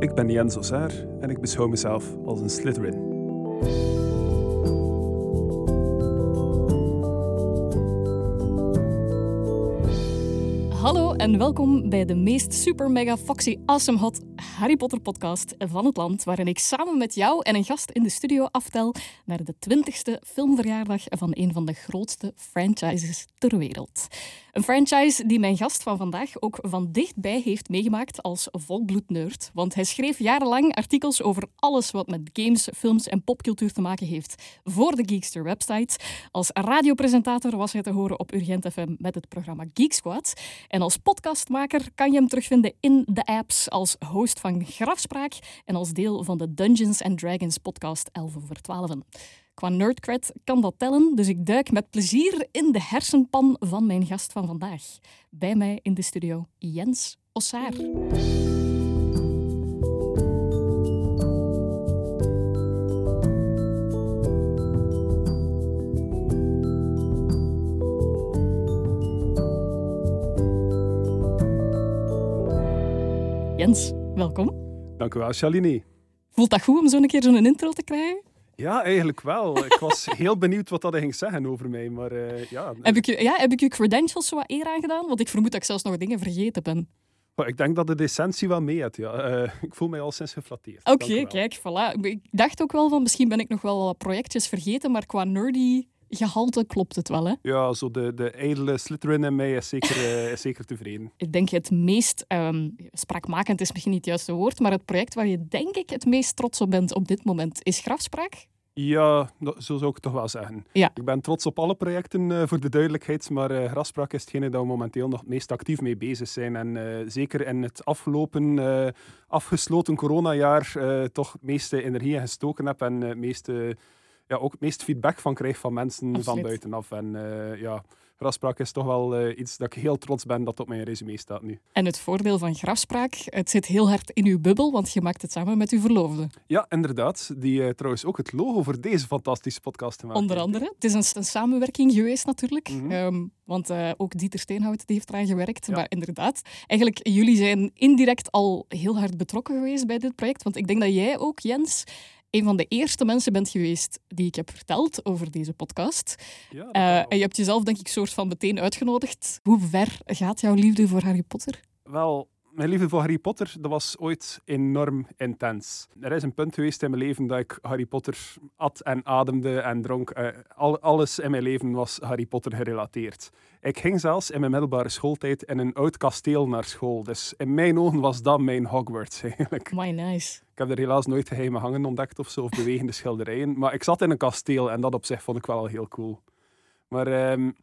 Ik ben Jens Ossaar en ik beschouw mezelf als een Slytherin. Hallo en welkom bij de meest super mega foxy awesome hot Harry Potter podcast van het land, waarin ik samen met jou en een gast in de studio aftel naar de 20ste filmverjaardag van een van de grootste franchises ter wereld. Een franchise die mijn gast van vandaag ook van dichtbij heeft meegemaakt als volbloednerd. Want hij schreef jarenlang artikels over alles wat met games, films en popcultuur te maken heeft voor de Geekster website. Als radiopresentator was hij te horen op Urgent FM met het programma Geek Squad. En als podcastmaker kan je hem terugvinden in de apps als host van Grafspraak en als deel van de Dungeons and Dragons podcast 11 over 12. Qua nerdcred kan dat tellen, dus ik duik met plezier in de hersenpan van mijn gast van vandaag. Bij mij in de studio Jens Ossaar. Jens, welkom. Dank u wel, Shalini. Voelt dat goed om zo'n keer zo'n intro te krijgen? Ja, eigenlijk wel. Ik was heel benieuwd wat dat ging zeggen over mij, maar uh, ja. Heb ik, je, ja. heb ik je credentials zo wat eer aangedaan? Want ik vermoed dat ik zelfs nog dingen vergeten ben. Oh, ik denk dat de essentie wel mee had, ja. Uh, ik voel mij al sinds geflatteerd. Oké, okay, kijk, voilà. Ik dacht ook wel van, misschien ben ik nog wel wat projectjes vergeten, maar qua nerdy gehalte klopt het wel, hè? Ja, zo de, de edele Slytherin in mij is zeker, uh, is zeker tevreden. Ik denk het meest um, spraakmakend is misschien niet het juiste woord, maar het project waar je denk ik het meest trots op bent op dit moment is Grafspraak. Ja, zo zou ik toch wel zeggen. Ja. Ik ben trots op alle projecten uh, voor de duidelijkheid, maar uh, Grafspraak is hetgene dat we momenteel nog het meest actief mee bezig zijn. En uh, zeker in het afgelopen, afgesloten coronajaar toch het meeste energie gestoken heb en het meeste ja, ook het meest feedback van krijg van mensen Absoluut. van buitenaf. En uh, ja, grafspraak is toch wel uh, iets dat ik heel trots ben dat op mijn resume staat nu. En het voordeel van grafspraak, het zit heel hard in uw bubbel, want je maakt het samen met uw verloofde. Ja, inderdaad. Die uh, trouwens ook het logo voor deze fantastische podcast gemaakt Onder andere. Het is een, een samenwerking geweest natuurlijk. Mhm. Mm -hmm. um, want uh, ook Dieter Steenhout die heeft eraan gewerkt. Ja. Maar inderdaad, eigenlijk, jullie zijn indirect al heel hard betrokken geweest bij dit project. Want ik denk dat jij ook, Jens, een van de eerste mensen bent geweest die ik heb verteld over deze podcast. Ja, uh, en je hebt jezelf, denk ik, soort van meteen uitgenodigd. Hoe ver gaat jouw liefde voor Harry Potter? Wel, mijn liefde voor Harry Potter dat was ooit enorm intens. Er is een punt geweest in mijn leven dat ik Harry Potter at en ademde en dronk. Uh, al, alles in mijn leven was Harry Potter gerelateerd. Ik ging zelfs in mijn middelbare schooltijd in een oud kasteel naar school. Dus in mijn ogen was dat mijn Hogwarts eigenlijk. My nice. Ik heb er helaas nooit geheime hangen ontdekt of zo, of bewegende schilderijen. Maar ik zat in een kasteel en dat op zich vond ik wel al heel cool. Maar um,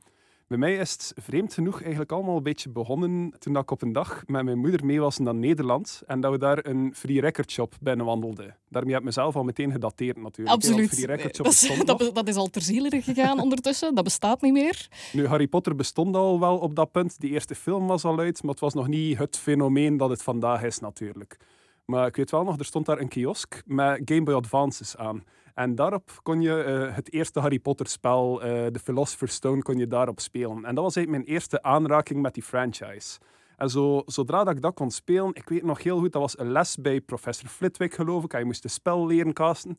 bij mij is het vreemd genoeg eigenlijk allemaal een beetje begonnen toen ik op een dag met mijn moeder mee was naar Nederland en dat we daar een free record shop binnen wandelden. Daarmee heb ik mezelf al meteen gedateerd natuurlijk. Absoluut. Free record shop is, dat, is al ter ziele gegaan ondertussen. Dat bestaat niet meer. Nu, Harry Potter bestond al wel op dat punt. Die eerste film was al uit, maar het was nog niet het fenomeen dat het vandaag is natuurlijk. Maar ik weet wel nog, er stond daar een kiosk met Game Boy Advances aan. En daarop kon je uh, het eerste Harry Potter spel, uh, The Philosopher's Stone, kon je daarop spelen. En dat was eigenlijk mijn eerste aanraking met die franchise. En zo, zodra dat ik dat kon spelen, ik weet nog heel goed, dat was een les bij professor Flitwick, geloof ik. Hij moest een spel leren casten.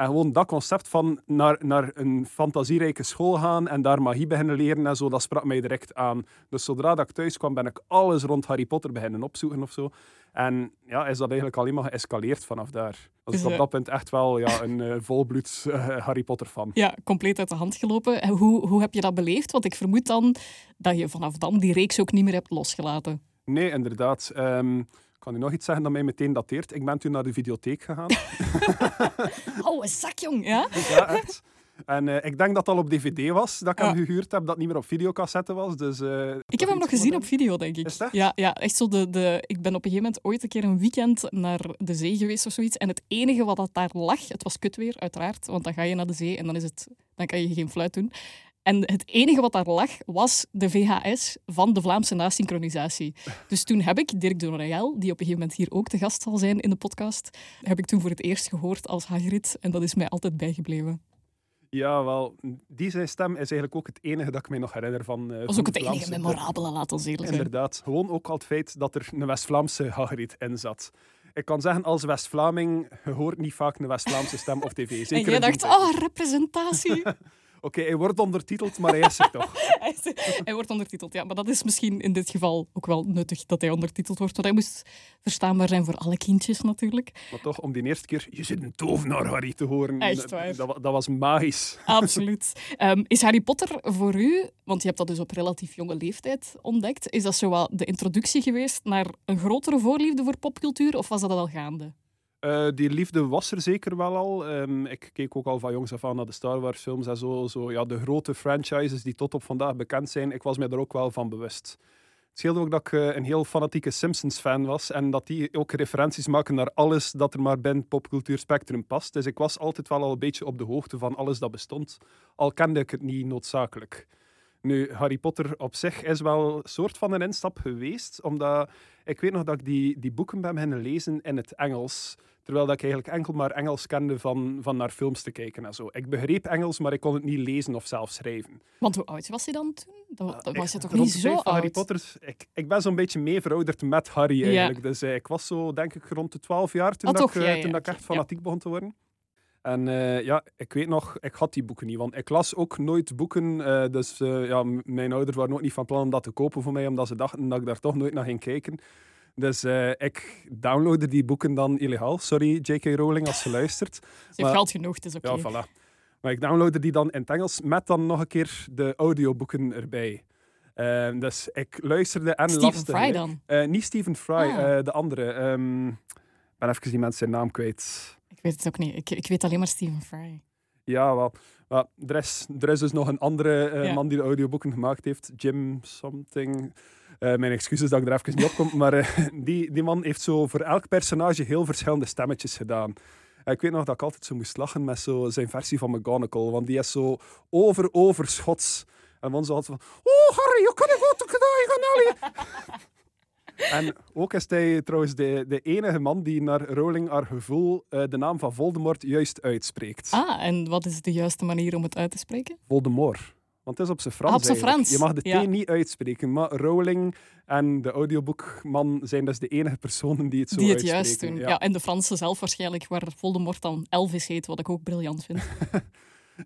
En gewoon dat concept van naar, naar een fantasierijke school gaan en daar magie beginnen leren en zo, dat sprak mij direct aan. Dus zodra dat ik thuis kwam, ben ik alles rond Harry Potter beginnen opzoeken of zo. En ja, is dat eigenlijk alleen maar geëscaleerd vanaf daar. Dus, dus op dat punt echt wel ja, een uh, volbloed uh, Harry Potter fan. Ja, compleet uit de hand gelopen. En hoe, hoe heb je dat beleefd? Want ik vermoed dan dat je vanaf dan die reeks ook niet meer hebt losgelaten. Nee, inderdaad. Um, ik kan u nog iets zeggen dat mij meteen dateert. Ik ben toen naar de videotheek gegaan. oh, een zakjong, ja? ja, echt. En uh, ik denk dat het al op DVD was, dat ik hem gehuurd heb, dat niet meer op videocassette was. Dus, uh, ik heb hem nog gezien op video, denk ik. Is dat? Ja, ja, echt zo de, de... Ik ben op een gegeven moment ooit een keer een weekend naar de zee geweest of zoiets. En het enige wat dat daar lag, het was kutweer, uiteraard, want dan ga je naar de zee en dan, is het, dan kan je geen fluit doen. En het enige wat daar lag, was de VHS van de Vlaamse nasynchronisatie. Dus toen heb ik Dirk de Royal, die op een gegeven moment hier ook te gast zal zijn in de podcast, heb ik toen voor het eerst gehoord als Hagrid. En dat is mij altijd bijgebleven. Ja, wel, die zijn stem is eigenlijk ook het enige dat ik mij nog herinner van. Uh, was ook het enige memorabele, laat ons eerlijk zijn. Inderdaad. Gewoon ook al het feit dat er een West-Vlaamse Hagrid in zat. ik kan zeggen, als West-Vlaming, je hoort niet vaak een West-Vlaamse stem op tv. Zeker en jij dacht, oh, representatie. Oké, hij wordt ondertiteld, maar hij is er toch. hij, is- hij wordt ondertiteld, ja. Maar dat is misschien in dit geval ook wel nuttig dat hij ondertiteld wordt. Want hij moest verstaanbaar zijn voor alle kindjes natuurlijk. Maar toch, om die eerste keer, je zit een tovenaar, Harry, te horen. Echt dat- waar. Dat, dat was magisch. Absoluut. Ehm, is Harry Potter voor u, want je hebt dat dus op relatief jonge leeftijd ontdekt, is dat zo wat de introductie geweest naar een grotere voorliefde voor popcultuur of was dat al gaande? Eh, die liefde was er zeker wel al. Ehm, ik keek ook al van jongs af aan naar de Star Wars films en zo. zo ja, de grote franchises die tot op vandaag bekend zijn. Ik was me er ook wel van bewust. Het scheelde ook dat ik eh, een heel fanatieke Simpsons-fan was en dat die ook referenties maken naar alles dat er maar binnen popcultuurspectrum past. Dus ik was altijd wel al een beetje op de hoogte van alles dat bestond, al kende ik het niet noodzakelijk. Nu, Harry Potter op zich is wel een soort van een instap geweest, omdat ik weet nog dat ik die, die boeken ben beginnen lezen in het Engels, terwijl dat ik eigenlijk enkel maar Engels kende van, van naar films te kijken en zo. Ik begreep Engels, maar ik kon het niet lezen of zelf schrijven. Want hoe oud was hij dan toen? Dat, dat was je toch niet zo oud? Harry Potter, ik, ik ben zo'n beetje mee verouderd met Harry Ja. eigenlijk. Dus eh, ik was zo, denk ik, rond de 12 jaar toen, Ah, dat, toch? ik, eh, Ja, ja, toen dat ik echt fanatiek begon te worden. En eh, ja, ik weet nog, ik had die boeken niet, want ik las ook nooit boeken. dus ja, mijn ouders waren ook niet van plan om dat te kopen voor mij, omdat ze dachten dat ik daar toch nooit naar ging kijken. Dus eh, ik downloadde die boeken dan illegaal. Sorry, J.K. Rowling, als je luistert. Ze heeft maar- geld genoeg, het is oké. Ja, voilà. Maar ik downloadde die dan in het Engels met dan nog een keer de audioboeken erbij. Ehm, dus ik luisterde en Stephen Fry dan? Eh, niet Stephen Fry, Ah. eh, de andere. Ik ben even die mensen zijn naam kwijt. Ik weet het ook niet. Ik, ik weet alleen maar Stephen Fry. Ja, wel. Maar er, is, er is dus nog een andere Ja. man die de audioboeken gemaakt heeft. Jim something. Eh, mijn excuses dat ik er even niet op kom. Maar eh, die, die man heeft zo voor elk personage heel verschillende stemmetjes gedaan. En ik weet nog dat ik altijd zo moest lachen met zo zijn versie van McGonagall. Want die is zo over, over Schots. En dan zo altijd van... Oh, Harry, je kan ik wat gedaan, En ook is hij trouwens de, de enige man die naar Rowling haar gevoel eh, de naam van Voldemort juist uitspreekt. Ah, en wat is de juiste manier om het uit te spreken? Voldemort. Want het is op zijn Frans. Ah, op zijn eigenlijk. Frans, Je mag de ja. T niet uitspreken. Maar Rowling en de audioboekman zijn dus de enige personen die het zo Die het uitspreken. juist doen. Ja. Ja, en de Fransen zelf waarschijnlijk, waar Voldemort dan Elvis heet, wat ik ook briljant vind.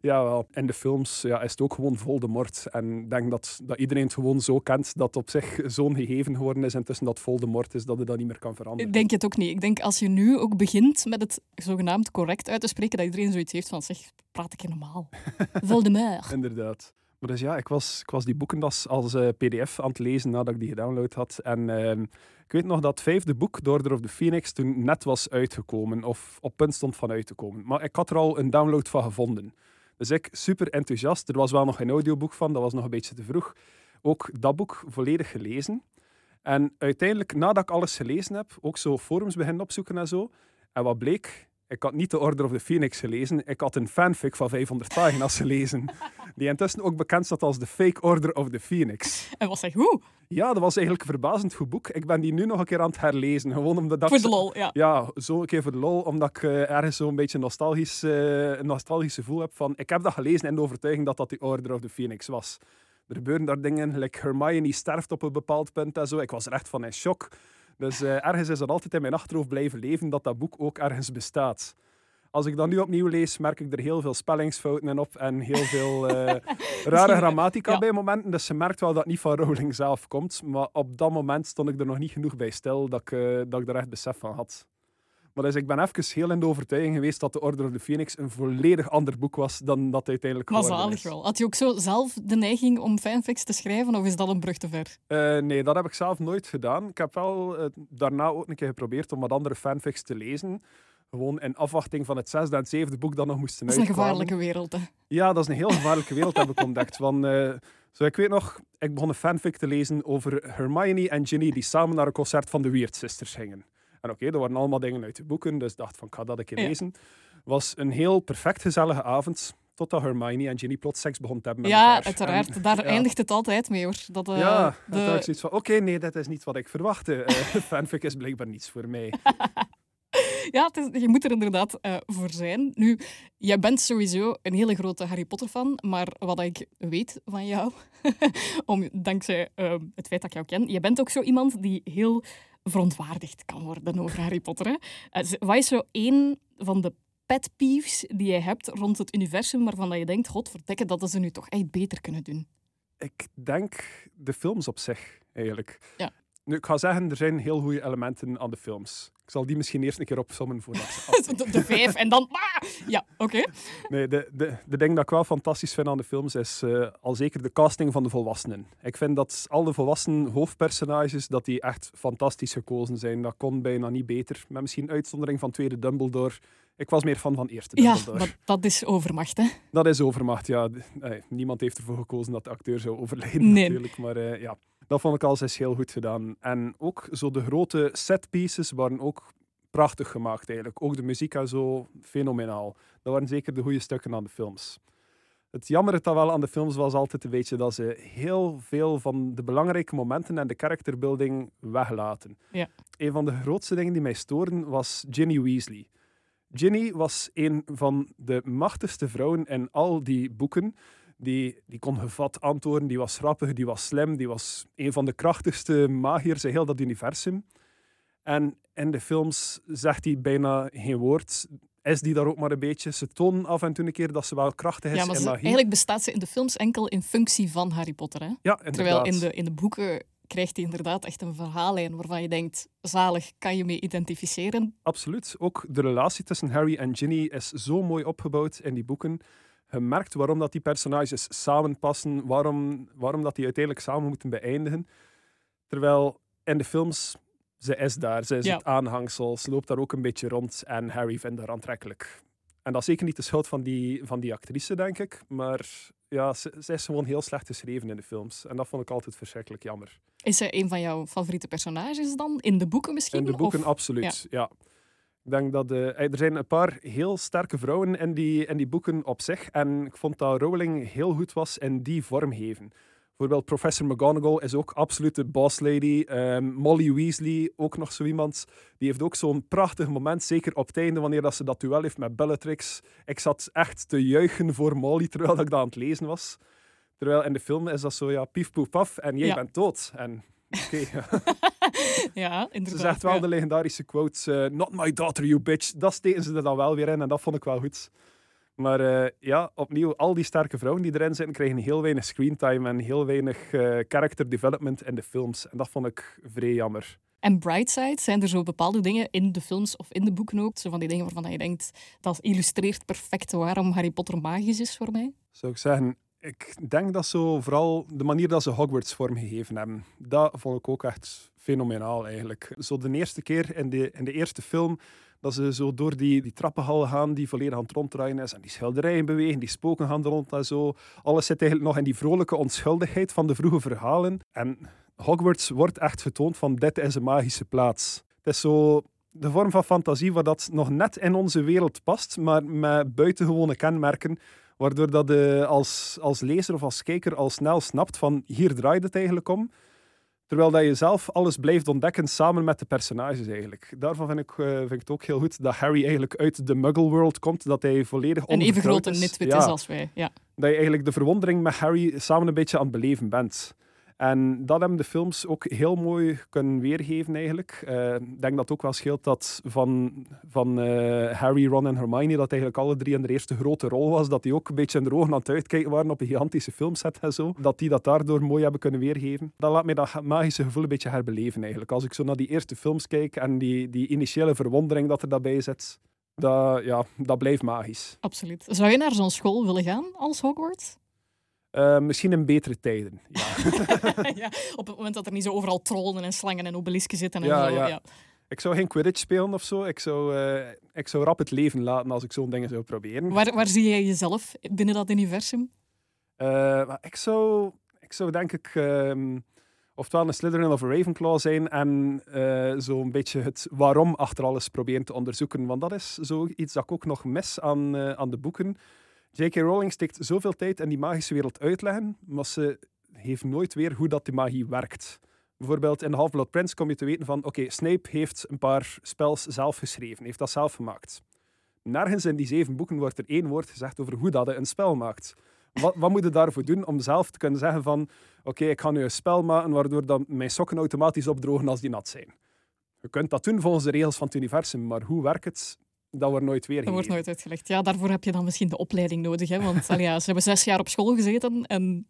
Jawel. In de films ja, is het ook gewoon Voldemort. En ik denk dat, dat iedereen het gewoon zo kent dat op zich zo'n gegeven geworden is intussen dat Voldemort is, dat het dat niet meer kan veranderen. Ik denk het ook niet. Ik denk als je nu ook begint met het zogenaamd correct uit te spreken, dat iedereen zoiets heeft van, zeg, praat ik hier normaal? Voldemort. Inderdaad. Dus ja, ik was, ik was die boekendas als eh, pdf aan het lezen nadat ik die gedownload had. En ehm, ik weet nog dat het vijfde boek, The Order of the Phoenix, toen net was uitgekomen. Of op punt stond van uit te komen. Maar ik had er al een download van gevonden. Dus ik, super enthousiast. Er was wel nog geen audioboek van, dat was nog een beetje te vroeg. Ook dat boek volledig gelezen. En uiteindelijk, nadat ik alles gelezen heb, ook zo forums beginnen opzoeken en zo. En wat bleek? Ik had niet The Order of the Phoenix gelezen. Ik had een fanfic van 500 pagina's gelezen. Die intussen ook bekend staat als The Fake Order of the Phoenix. En was hij hoe? Ja, dat was eigenlijk een verbazend goed boek. Ik ben die nu nog een keer aan het herlezen. Gewoon omdat dat Voor de lol, ja. Ja, zo een keer voor de lol. Omdat ik eh, ergens zo'n beetje nostalgisch, eh, een nostalgisch gevoel heb van... Ik heb dat gelezen in de overtuiging dat dat The Order of the Phoenix was. Er gebeuren daar dingen, like Hermione sterft op een bepaald punt en zo. Ik was er echt van in shock. Dus eh, ergens is er altijd in mijn achterhoofd blijven leven dat dat boek ook ergens bestaat. Als ik dat nu opnieuw lees, merk ik er heel veel spellingsfouten in op en heel veel eh, rare grammatica ja. bij momenten. Dus ze merkt wel dat het niet van Rowling zelf komt. Maar op dat moment stond ik er nog niet genoeg bij stil dat ik, eh, dat ik er echt besef van had. Maar dus ik ben even heel in de overtuiging geweest dat The Order of the Phoenix een volledig ander boek was dan dat uiteindelijk Maar geworden zalig wel. Had je ook zo zelf de neiging om fanfics te schrijven, of is dat een brug te ver? Eh, nee, dat heb ik zelf nooit gedaan. Ik heb wel eh, daarna ook een keer geprobeerd om wat andere fanfics te lezen. Gewoon in afwachting van het zesde en zevende boek dat nog moesten Dat is een gevaarlijke wereld, hè. Ja, dat is een heel gevaarlijke wereld, heb ik ontdekt. Want, eh, zo, ik weet nog, ik begon een fanfic te lezen over Hermione en Ginny die samen naar een concert van de Weird Sisters gingen. En oké, dat waren allemaal dingen uit de boeken, dus ik dacht van, ik ga dat een keer Ja. lezen. was een heel perfect gezellige avond, totdat Hermione en Ginny plots seks begon te hebben met Ja, elkaar. uiteraard. En- Daar ja. eindigt het altijd mee, hoor. Dat, eh, ja, de- had ik zoiets van, oké, nee, dat is niet wat ik verwachtte. Eh, fanfic is blijkbaar niets voor mij. Ja, is- je moet er inderdaad eh, voor zijn. Nu, jij bent sowieso een hele grote Harry Potter-fan, maar wat ik weet van jou, om, dankzij eh, het feit dat ik jou ken, je bent ook zo iemand die heel verontwaardigd kan worden over Harry Potter. Hè? Wat is zo één van de pet peeves die je hebt rond het universum waarvan dat je denkt, godverdikke, dat ze nu toch echt beter kunnen doen? Ik denk de films op zich, eigenlijk. Ja. Nu, ik ga zeggen, er zijn heel goede elementen aan de films. Ik zal die misschien eerst een keer opzommen voordat ze de, de vijf en dan... Ah! Ja, oké. Nee, de, de, de ding dat ik wel fantastisch vind aan de films is uh, al zeker de casting van de volwassenen. Ik vind dat al de volwassen hoofdpersonages dat die echt fantastisch gekozen zijn. Dat kon bijna niet beter. Met misschien uitzondering van tweede Dumbledore. Ik was meer fan van eerste Dumbledore. Ja, dat, dat is overmacht, hè? Dat is overmacht, ja. Nee, niemand heeft ervoor gekozen dat de acteur zou overlijden, nee. natuurlijk. Maar uh, ja, dat vond ik al eens heel goed gedaan. En ook zo de grote setpieces waren ook prachtig gemaakt eigenlijk. Ook de muziek en zo, fenomenaal. Dat waren zeker de goede stukken aan de films. Het jammer dat wel aan de films was altijd een beetje dat ze heel veel van de belangrijke momenten en de characterbuilding weglaten. Ja. Een van de grootste dingen die mij storen was Ginny Weasley. Ginny was een van de machtigste vrouwen in al die boeken. Die, die kon gevat antwoorden, die was grappig, die was slim, die was een van de krachtigste magiërs in heel dat universum. En in de films zegt hij bijna geen woord. Is die daar ook maar een beetje? Ze tonen af en toe een keer dat ze wel krachtig is ja, maar. Eigenlijk bestaat ze in de films enkel in functie van Harry Potter. Hè? Ja, inderdaad. Terwijl in de, in de boeken krijgt hij inderdaad echt een verhaallijn waarvan je denkt, zalig, kan je mee identificeren? Absoluut. Ook de relatie tussen Harry en Ginny is zo mooi opgebouwd in die boeken. Je merkt waarom dat die personages samenpassen, waarom, waarom dat die uiteindelijk samen moeten beëindigen. Terwijl in de films ze is daar, ze is Ja. het aanhangsel, ze loopt daar ook een beetje rond en Harry vindt haar aantrekkelijk. En dat is zeker niet de schuld van die, van die actrice, denk ik, maar ja, ze, ze is gewoon heel slecht geschreven in de films. En dat vond ik altijd verschrikkelijk jammer. Is zij een van jouw favoriete personages dan? In de boeken misschien? In de boeken Of- absoluut, ja. Ik denk dat eh, er zijn een paar heel sterke vrouwen in die, in die boeken op zich. En ik vond dat Rowling heel goed was in die vormgeven. Bijvoorbeeld Professor McGonagall is ook absoluut de boss lady. Ehm, Molly Weasley, ook nog zo iemand. Die heeft ook zo'n prachtig moment, zeker op het einde, wanneer dat ze dat duel heeft met Bellatrix. Ik zat echt te juichen voor Molly, terwijl ik dat aan het lezen was. Terwijl in de film is dat zo, ja, pief, poef, paf, en jij Ja. bent dood. En oké, Ja, ze inderdaad. zegt wel ja. de legendarische quote: eh, Not my daughter, you bitch. Dat steken ze er dan wel weer in en dat vond ik wel goed. Maar eh, ja, opnieuw, al die sterke vrouwen die erin zitten, krijgen heel weinig screentime en heel weinig eh, character development in de films. En dat vond ik vrij jammer. En Brightside, zijn er zo bepaalde dingen in de films of in de boeken ook? Zo van die dingen waarvan je denkt, dat illustreert perfect waarom Harry Potter magisch is voor mij? Zou ik zeggen, ik denk dat zo vooral de manier dat ze Hogwarts vormgegeven hebben, dat vond ik ook echt fenomenaal eigenlijk. Zo de eerste keer in de, in de eerste film dat ze zo door die, die trappenhal gaan die volledig aan het ronddraaien is en die schilderijen bewegen, die spoken gaan rond en zo. Alles zit eigenlijk nog in die vrolijke onschuldigheid van de vroege verhalen. En Hogwarts wordt echt getoond van dit is een magische plaats. Het is zo de vorm van fantasie waar dat nog net in onze wereld past, maar met buitengewone kenmerken Waardoor dat je als, als lezer of als kijker al snel snapt van hier draait het eigenlijk om. Terwijl dat je zelf alles blijft ontdekken samen met de personages eigenlijk. Daarvan vind ik, eh, vind ik het ook heel goed dat Harry eigenlijk uit de muggle world komt. Dat hij volledig Een even grote nitwit Ja, is als wij. Ja. Dat je eigenlijk de verwondering met Harry samen een beetje aan het beleven bent. En dat hebben de films ook heel mooi kunnen weergeven eigenlijk. Eh, Ik denk dat ook wel scheelt dat van, van eh, Harry, Ron en Hermione dat eigenlijk alle drie in de eerste grote rol was. Dat die ook een beetje in de ogen aan het uitkijken waren op een gigantische filmset en zo. Dat die dat daardoor mooi hebben kunnen weergeven. Dat laat mij dat magische gevoel een beetje herbeleven eigenlijk. Als ik zo naar die eerste films kijk en die, die initiële verwondering dat er daarbij zit. Dat, ja, dat blijft magisch. Absoluut. Zou je naar zo'n school willen gaan als Hogwarts? Eh, misschien in betere tijden. Ja. ja, op het moment dat er niet zo overal trollen en slangen en obelisken zitten en Ja, zo. ja. Ik zou geen Quidditch spelen of zo. Ik zou, eh, ik zou rap het leven laten als ik zo'n dingen zou proberen. Waar, waar zie jij jezelf binnen dat universum? Eh, maar ik, zou, ik zou denk ik ehm, oftewel een Slytherin of een Ravenclaw zijn en eh, zo'n beetje het waarom achter alles proberen te onderzoeken. Want dat is zoiets dat ik ook nog mis aan, aan de boeken. J.K. Rowling steekt zoveel tijd in die magische wereld uitleggen, maar ze heeft nooit weer hoe dat die magie werkt. Bijvoorbeeld in Half-Blood Prince kom je te weten van oké, Snape heeft een paar spels zelf geschreven, heeft dat zelf gemaakt. Nergens in die zeven boeken wordt er één woord gezegd over hoe dat je een spel maakt. Wat, wat moet je daarvoor doen om zelf te kunnen zeggen van oké, ik ga nu een spel maken waardoor dan mijn sokken automatisch opdrogen als die nat zijn. je kunt dat doen volgens de regels van het universum, maar hoe werkt het? Dat wordt nooit weer Dat wordt nooit uitgelegd. Ja, daarvoor heb je dan misschien de opleiding nodig. Hè? Want allee, ja, ze hebben zes jaar op school gezeten en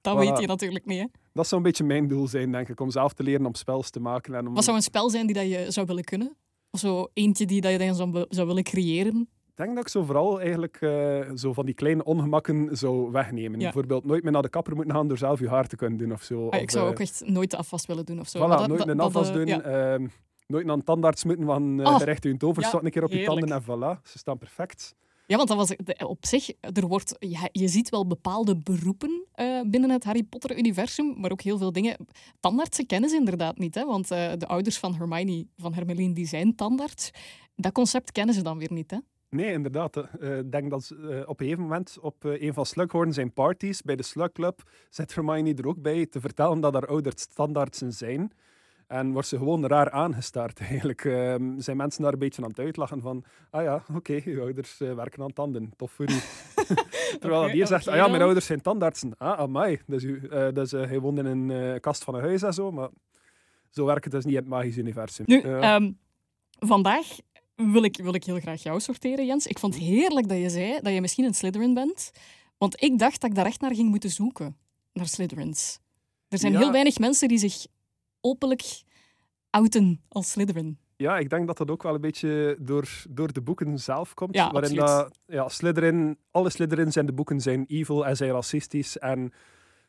dat Voilà. weet je natuurlijk niet. Hè? Dat zou een beetje mijn doel zijn, denk ik, om zelf te leren om spels te maken. En om... Wat zou een spel zijn die dat je zou willen kunnen? Of zo eentje die dat je dan zou, zou willen creëren? Ik denk dat ik zo vooral eigenlijk eh, zo van die kleine ongemakken zou wegnemen. Ja. Bijvoorbeeld nooit meer naar de kapper moeten gaan door zelf je haar te kunnen doen of zo. Ah, ik Of, zou eh, ook echt nooit de afwas willen doen of zo. Voilà, dat- nooit dat- een afwas eh, doen. ja. ehm, nooit naar een tandarts moeten van uh, Oh, recht je toverstok ja, een keer op je tanden en voilà, ze staan perfect. Ja, want dat was op zich, er wordt, ja, je ziet wel bepaalde beroepen eh, binnen het Harry Potter-universum, maar ook heel veel dingen. Tandartsen kennen ze inderdaad niet, hè, want eh, de ouders van Hermione, van Hermeline, die zijn tandarts. Dat concept kennen ze dan weer niet, hè? Nee, inderdaad. Ik denk dat ze, op een gegeven moment op een van Slughorn zijn parties bij de Slug Club zit Hermione er ook bij te vertellen dat haar ouders standaardsen zijn. En wordt ze gewoon raar aangestaard eigenlijk. Ehm, zijn mensen daar een beetje aan het uitlachen van ah ja, oké, je ouders eh, werken aan tanden. Tof voor u. Terwijl Oké, die zegt, ah ja, mijn ouders zijn tandartsen. Ah, amai. Dus, u, eh, dus hij woont in een kast van een huis en zo, maar zo werkt het dus niet in het magisch universum. Nu, ehm, vandaag wil ik, wil ik heel graag jou sorteren, Jens. Ik vond het heerlijk dat je zei dat je misschien een Slytherin bent. Want ik dacht dat ik daar echt naar ging moeten zoeken. Naar Slytherins. Er zijn Ja. heel weinig mensen die zich openlijk outen als Slytherin. Ja, ik denk dat dat ook wel een beetje door, door de boeken zelf komt. Ja, waarin dat, ja, Slytherin, alle Slytherins in de boeken zijn evil en zijn racistisch. En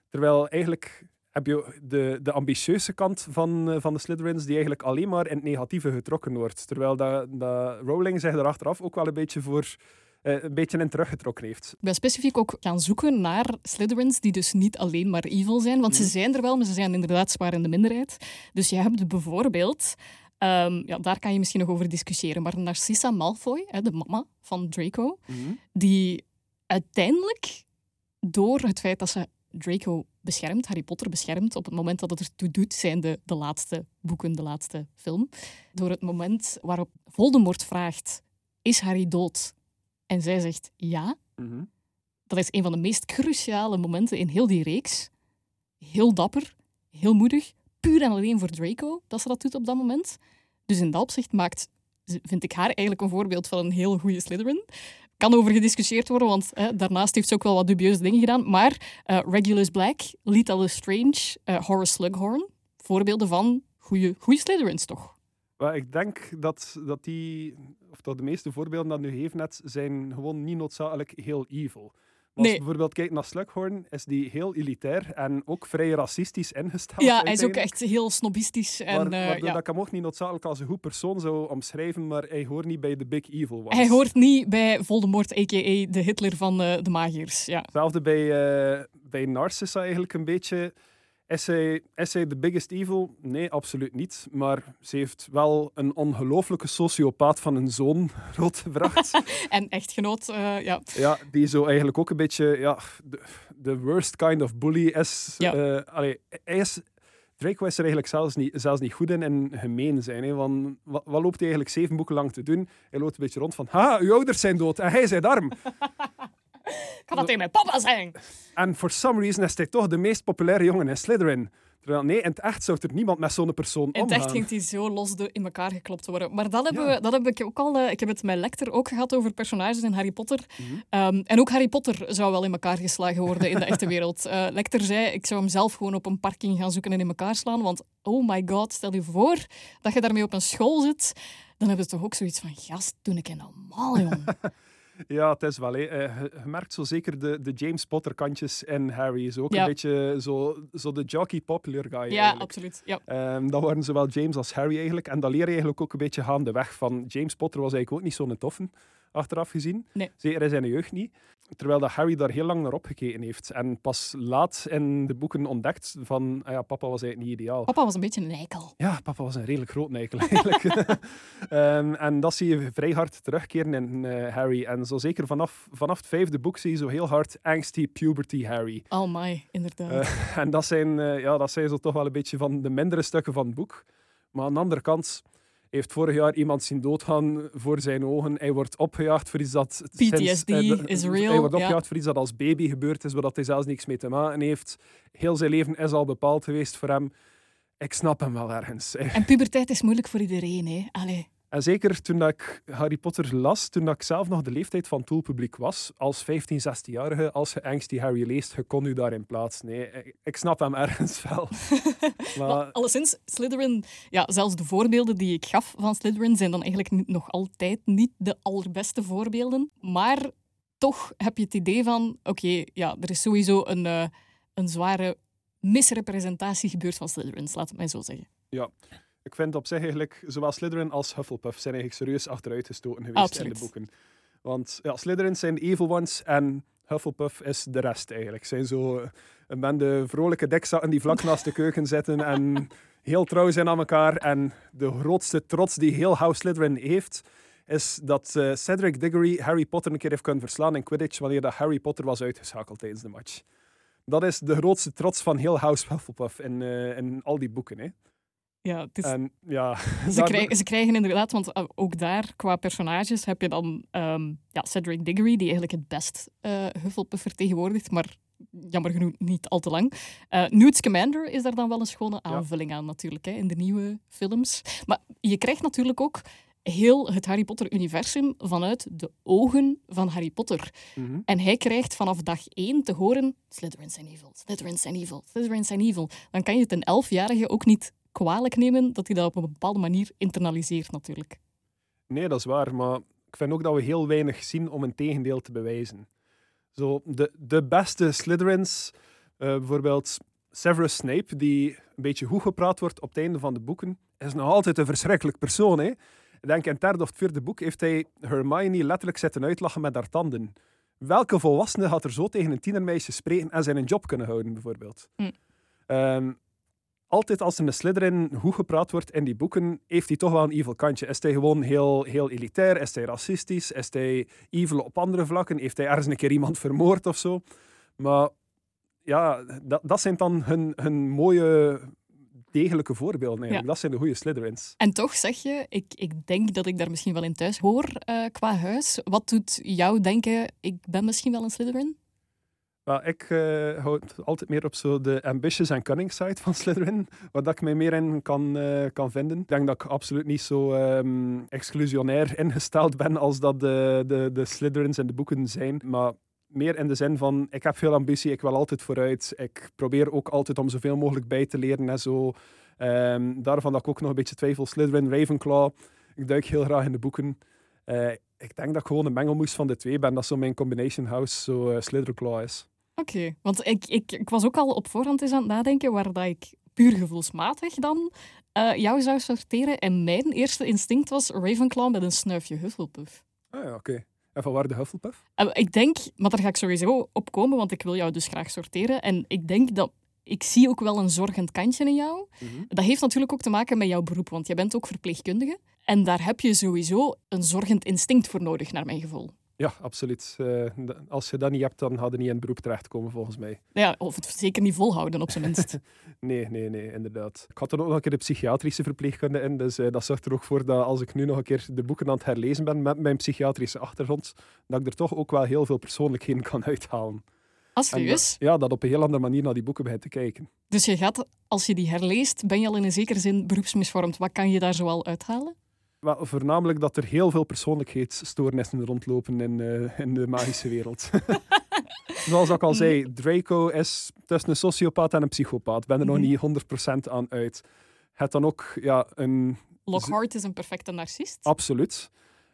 terwijl eigenlijk heb je de, de ambitieuze kant van, eh, van de Slytherins die eigenlijk alleen maar in het negatieve getrokken wordt. Terwijl dat, dat Rowling zich er achteraf ook wel een beetje voor eh, een beetje in teruggetrokken heeft. Ik ben specifiek ook gaan zoeken naar Slytherins die dus niet alleen maar evil zijn. Want ze zijn er wel, maar ze zijn inderdaad zwaar in de minderheid. Dus je hebt bijvoorbeeld... ehm, ja, daar kan je misschien nog over discussiëren. Maar Narcissa Malfoy, hè, de mama van Draco, die uiteindelijk door het feit dat ze Draco beschermt, Harry Potter beschermt, op het moment dat het ertoe doet, zijn de, de laatste boeken, de laatste film. Door het moment waarop Voldemort vraagt, is Harry dood? En zij zegt ja. Mhm. Dat is een van de meest cruciale momenten in heel die reeks. Heel dapper, heel moedig, puur en alleen voor Draco dat ze dat doet op dat moment. Dus in dat opzicht maakt, vind ik haar eigenlijk een voorbeeld van een heel goede Slytherin. Kan over gediscussieerd worden, want hè, daarnaast heeft ze ook wel wat dubieuze dingen gedaan. Maar eh, Regulus Black, Lita Lestrange, eh Horace Slughorn, voorbeelden van goede, goede Slytherins toch? Maar ik denk dat, dat die, of dat de meeste voorbeelden dat nu heeft net, zijn gewoon niet noodzakelijk heel evil. Maar Als je bijvoorbeeld kijkt naar Slughorn, is die heel elitair en ook vrij racistisch ingesteld. Ja, hij is ook echt heel snobistisch. En, eh, ja. dat ik hem ook niet noodzakelijk als een goed persoon zou omschrijven, maar hij hoort niet bij de big evil ones. Hij hoort niet bij Voldemort, a.k.a. de Hitler van eh, de magiërs. Ja. Hetzelfde bij, eh, bij Narcissa eigenlijk een beetje. Is zij, is zij de biggest evil? Nee, absoluut niet. Maar ze heeft wel een ongelooflijke sociopaat van een zoon grootgebracht. En echtgenoot, eh, ja. Ja, die zo eigenlijk ook een beetje ja, de, de worst kind of bully is. Ja. Eh, allee, hij is. Draco is er eigenlijk zelfs niet, zelfs niet goed in en gemeen zijn. Hè? Want wat, wat loopt hij eigenlijk zeven boeken lang te doen? Hij loopt een beetje rond van, ha, uw ouders zijn dood en hij is arm. Kan dat tegen mijn papa zijn? en for some reason is hij toch de meest populaire jongen in Slytherin. Terwijl, nee, in het echt zou er niemand met zo'n persoon In het omgaan. echt ging hij zo los door in elkaar geklopt worden. Maar dat, hebben Ja. we, dat heb ik ook al... eh, ik heb het met Lecter ook gehad over personages in Harry Potter. Mhm. Ehm, en ook Harry Potter zou wel in elkaar geslagen worden in de echte wereld. Eh Lecter zei, ik zou hem zelf gewoon op een parking gaan zoeken en in elkaar slaan. Want, oh my god, stel je voor dat je daarmee op een school zit. Dan hebben ze toch ook zoiets van, gast, doe ik normaal, jong. Ja, het is wel. Hè. Eh, Je, merkt zo zeker de, de James Potter kantjes in Harry. Zo ook Ja. een beetje zo, zo de jockey popular guy. ja, eigenlijk. absoluut. Ja. Ehm, dat waren zowel James als Harry eigenlijk. En dat leer je eigenlijk ook een beetje gaandeweg van. James Potter was eigenlijk ook niet zo'n toffe, achteraf gezien. Nee. Zeker in zijn jeugd niet. Terwijl dat Harry daar heel lang naar opgekeken heeft. En pas laat in de boeken ontdekt van, ah ja, papa was eigenlijk niet ideaal. Papa was een beetje een eikel. Ja, papa was een redelijk groot eikel eigenlijk. Ehm, en dat zie je vrij hard terugkeren in eh, Harry. En zo zeker vanaf, vanaf het vijfde boek zie je zo heel hard angsty puberty Harry. Oh my, inderdaad. Eh, en dat zijn, eh, ja, dat zijn zo toch wel een beetje van de mindere stukken van het boek. Maar aan de andere kant heeft vorig jaar iemand zien doodgaan voor zijn ogen. Hij wordt opgejaagd voor iets dat... sinds- PTSD is Hij wordt ja. opgejaagd voor iets dat als baby gebeurd is, waar dat hij zelfs niks mee te maken heeft. Heel zijn leven is al bepaald geweest voor hem. ik snap hem wel ergens. En puberteit is moeilijk voor iedereen, hè? Allee. En zeker toen dat ik Harry Potter las, toen dat ik zelf nog de leeftijd van toolpubliek was, als 15, 16-jarige, als je Angst die Harry leest, je kon u daarin plaatsen. Nee, ik, snap hem ergens wel. maar... maar alleszins, Slytherin, ja, zelfs de voorbeelden die ik gaf van Slytherin zijn dan eigenlijk nog altijd niet de allerbeste voorbeelden. Maar toch heb je het idee van, oké, ja, er is sowieso een, uh, een zware misrepresentatie gebeurd van Slytherins, laat het mij zo zeggen. Ja, ik vind op zich eigenlijk, zowel Slytherin als Hufflepuff zijn eigenlijk serieus achteruitgestoten geweest Absoluut. in de boeken. Want ja, Slytherin zijn evil ones en Hufflepuff is de rest eigenlijk. Zijn zo een bende vrolijke dekzakken die vlak naast de keuken zitten en heel trouw zijn aan elkaar. En de grootste trots die heel House Slytherin heeft, is dat uh, Cedric Diggory Harry Potter een keer heeft kunnen verslaan in Quidditch wanneer dat Harry Potter was uitgeschakeld tijdens de match. Dat is de grootste trots van heel House Hufflepuff in, uh, in al die boeken. Hè. Ja, het is... en, ja, ze, krijgen, ze krijgen inderdaad, want eh, ook daar qua personages heb je dan um, ja, Cedric Diggory, die eigenlijk het best uh, Hufflepuff vertegenwoordigt, maar jammer genoeg niet al te lang. Uh, Newt Scamander is daar dan wel een schone aanvulling aan natuurlijk, hè, in de nieuwe films. Maar je krijgt natuurlijk ook heel het Harry Potter-universum vanuit de ogen van Harry Potter. Mhm. En hij krijgt vanaf dag één te horen: Slytherin zijn evil, Slytherin zijn evil, Slytherin zijn evil. Dan kan je het een elfjarige ook niet kwalijk nemen dat hij dat op een bepaalde manier internaliseert, natuurlijk. Nee, dat is waar. Maar ik vind ook dat we heel weinig zien om een tegendeel te bewijzen. Zo, de, de beste Slytherins, uh, bijvoorbeeld Severus Snape, die een beetje goed gepraat wordt op het einde van de boeken, is nog altijd een verschrikkelijk persoon. Hè? Ik denk in het derde of het vierde boek heeft hij Hermione letterlijk zitten uitlachen met haar tanden. Welke volwassene had er zo tegen een tienermeisje spreken en zijn een job kunnen houden, bijvoorbeeld? Hm. Ehm, altijd als er een Slytherin goed gepraat wordt in die boeken, heeft hij toch wel een evil kantje. Is hij gewoon heel, heel elitair? Is hij racistisch? Is hij evil op andere vlakken? Heeft hij ergens een keer iemand vermoord of zo? Maar ja, dat, dat zijn dan hun, hun mooie degelijke voorbeelden eigenlijk. Dat zijn de goede Slytherins. En toch zeg je, ik, ik denk dat ik daar misschien wel in thuis hoor uh, qua huis. Wat doet jou denken, ik ben misschien wel een Slytherin? Ik uh, hou altijd meer op zo de ambitious en cunning side van Slytherin, dat ik mij meer in kan, uh, kan vinden. Ik denk dat ik absoluut niet zo um, exclusionair ingesteld ben als dat de, de, de Slytherins in de boeken zijn. Maar meer in de zin van, ik heb veel ambitie, ik wil altijd vooruit. Ik probeer ook altijd om zoveel mogelijk bij te leren en zo. Um, daarvan dat ik ook nog een beetje twijfel. Slytherin, Ravenclaw. Ik duik heel graag in de boeken. Uh, ik denk dat ik gewoon een mengelmoes van de twee ben. Dat zo mijn combination house zo Slytherin is. Oké, want ik, ik, ik was ook al op voorhand eens aan het nadenken waar dat ik puur gevoelsmatig dan uh, jou zou sorteren. En mijn eerste instinct was Ravenclaw met een snuifje Hufflepuff. Ah ja, oké. En van waar de Hufflepuff? Uh, ik denk, maar daar ga ik sowieso op komen, want ik wil jou dus graag sorteren. En ik denk dat ik zie ook wel een zorgend kantje in jou. Mhm. Dat heeft natuurlijk ook te maken met jouw beroep, want je bent ook verpleegkundige. En daar heb je sowieso een zorgend instinct voor nodig, naar mijn gevoel. Ja, absoluut. Uh, als je dat niet hebt, dan hadden niet in het beroep terechtkomen, volgens mij. Ja, of het zeker niet volhouden, op zijn minst. nee, nee, nee, inderdaad. Ik had er ook nog een keer de psychiatrische verpleegkunde in, dus uh, dat zorgt er ook voor dat als ik nu nog een keer de boeken aan het herlezen ben met mijn psychiatrische achtergrond, dat ik er toch ook wel heel veel persoonlijkheden kan uithalen. Als ah, serieus? ja, dat op een heel andere manier naar die boeken begint te kijken. Dus je gaat, als je die herleest, ben je al in een zekere zin beroepsmisvormd. Wat kan je daar zoal uithalen? Wel, voornamelijk dat er heel veel persoonlijkheidsstoornissen rondlopen in, uh, in de magische wereld. Zoals ik al zei, Draco is tussen een sociopaat en een psychopaat. ben er nog mhm. niet 100% aan uit. Het dan ook ja, een... Lockhart is een perfecte narcist. Absoluut.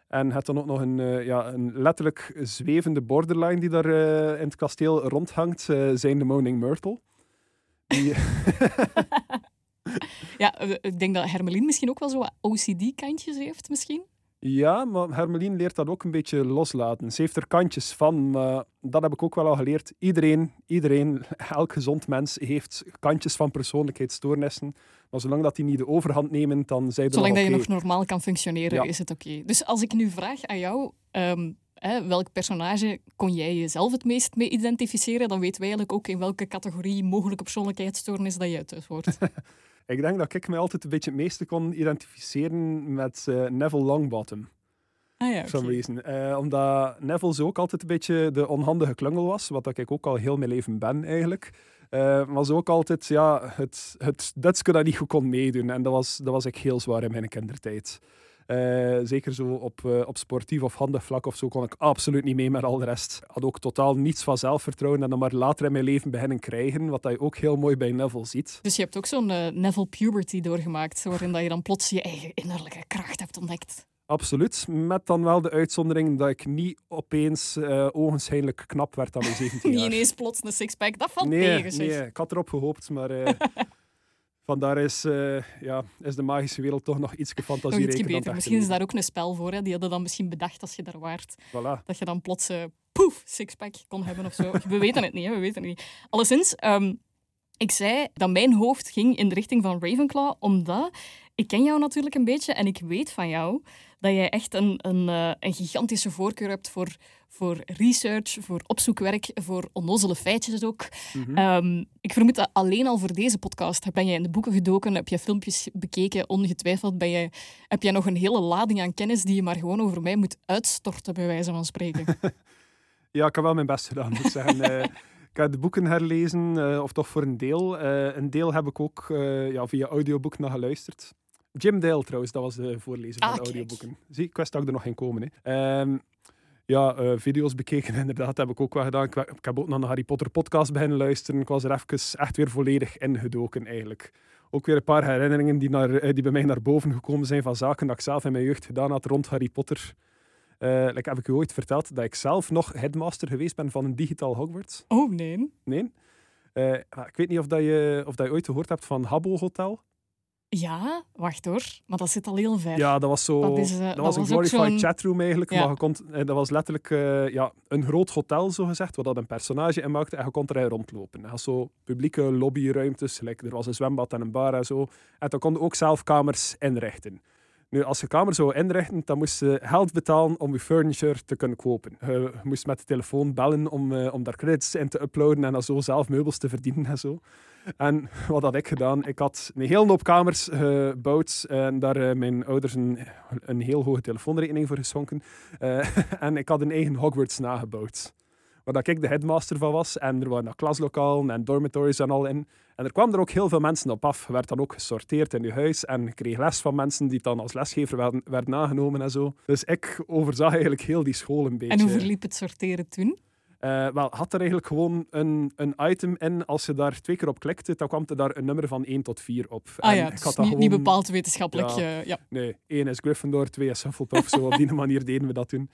En het dan ook nog een, uh, ja, een letterlijk zwevende borderline die daar uh, in het kasteel rondhangt, zijn de Moaning Myrtle. Die... ja, ik denk dat Hermelien misschien ook wel zo OCD-kantjes heeft, misschien. Ja, maar Hermelien leert dat ook een beetje loslaten. Ze heeft er kantjes van, maar dat heb ik ook wel al geleerd. Iedereen, iedereen, elk gezond mens heeft kantjes van persoonlijkheidsstoornissen. Maar zolang dat die niet de overhand nemen, dan zijn Zolang dat je nog normaal kan functioneren, is het oké. Dus als ik nu vraag aan jou, um, hè, welk personage kon jij jezelf het meest mee identificeren, dan weten wij eigenlijk ook in welke categorie mogelijke persoonlijkheidsstoornis dat je thuis hoort. Ik denk dat ik me altijd een beetje het meeste kon identificeren met uh, Neville Longbottom. Ah ja, For some reason. Uh, omdat Neville zo ook altijd een beetje de onhandige klungel was, wat ik ook al heel mijn leven ben eigenlijk. Uh, maar zo ook altijd ja, het, het Dutske dat niet goed kon meedoen. En dat was, dat was ik heel zwaar in mijn kindertijd. Uh, zeker zo op, uh, op sportief of handig vlak of zo kon ik absoluut niet mee met al de rest. Had ook totaal niets van zelfvertrouwen en dan maar later in mijn leven beginnen krijgen, wat je ook heel mooi bij Neville ziet. Dus je hebt ook zo'n uh, Neville puberty doorgemaakt, waarin dat je dan plots je eigen innerlijke kracht hebt ontdekt. Absoluut, met dan wel de uitzondering dat ik niet opeens uh, ogenschijnlijk knap werd aan mijn 17 jaar. niet ineens plots een sixpack, dat valt nee, tegen. Zeg. Nee, ik had erop gehoopt, maar vandaar is, uh, ja, is de magische wereld toch nog iets fantasierijker. Misschien is daar ook een spel voor. Hè. Die hadden dan misschien bedacht als je daar waart. Voilà. Dat je dan plots, poef, sixpack kon hebben of zo. we weten het niet, hè. we weten het niet. Alleszins, um, ik zei dat mijn hoofd ging in de richting van Ravenclaw, omdat ik ken jou natuurlijk een beetje en ik weet van jou dat jij echt een, een, uh, een gigantische voorkeur hebt voor, voor research, voor opzoekwerk, voor onnozele feitjes ook. Mm -hmm. um, ik vermoed dat alleen al voor deze podcast ben je in de boeken gedoken, heb je filmpjes bekeken, ongetwijfeld ben je, heb jij nog een hele lading aan kennis die je maar gewoon over mij moet uitstorten, bij wijze van spreken. ja, ik heb wel mijn best gedaan, moet ik zeggen. uh, ik heb de boeken herlezen, uh, of toch voor een deel. een deel heb ik ook ja, via audioboek naar geluisterd. Jim Dale trouwens, dat was de voorlezer ah, van de audioboeken. Zie, ik wist dat ik er nog geen komen. Hè. Um, ja, uh, video's bekeken inderdaad, heb ik ook wel gedaan. Ik, ik heb ook naar de Harry Potter podcast beginnen luisteren. Ik was er even echt weer volledig ingedoken eigenlijk. Ook weer een paar herinneringen die, naar, die bij mij naar boven gekomen zijn van zaken dat ik zelf in mijn jeugd gedaan had rond Harry Potter. Uh, like, heb ik u ooit verteld dat ik zelf nog headmaster geweest ben van een digitaal Hogwarts? Oh, nee. Nee? Ik weet niet of, dat je, of dat je ooit gehoord hebt van Habbo Hotel. Ja, wacht hoor. Maar dat zit al heel ver. Ja, dat was zo. Dat, is, uh, dat, dat was een glorified chatroom eigenlijk. Ja. Maar je kon, dat was letterlijk uh, ja, een groot hotel, zo gezegd, waar dat een personage in maakte. En je kon erin rondlopen. Je had zo publieke lobbyruimtes. Er was een zwembad en een bar en zo. En dan kon je ook zelf kamers inrichten. Nu, als je kamer zou inrichten, dan moest je geld betalen om je furniture te kunnen kopen. Je moest met de telefoon bellen om, uh, om daar credits in te uploaden en dan zo zelf meubels te verdienen en zo. En wat had ik gedaan? Ik had een hele hoop kamers gebouwd en daar uh, mijn ouders een, een heel hoge telefoonrekening voor geschonken. Uh, en ik had een eigen Hogwarts nagebouwd. Waar dat ik de headmaster van was. En er waren klaslokalen en dormitories en al in. En er kwamen er ook heel veel mensen op af. Je werd dan ook gesorteerd in je huis. En kreeg les van mensen die dan als lesgever werden, werden nagenomen en zo. Dus ik overzag eigenlijk heel die school een beetje. En hoe verliep het sorteren toen? Uh, wel, had er eigenlijk gewoon een, een item in. Als je daar twee keer op klikte, dan kwam er daar een nummer van 1 tot 4 op. Ah ja, ik had niet, gewoon... niet, bepaald wetenschappelijk. Ja, uh, ja. Nee, 1 is Gryffindor, 2 is Hufflepuff. zo op die manier deden we dat toen.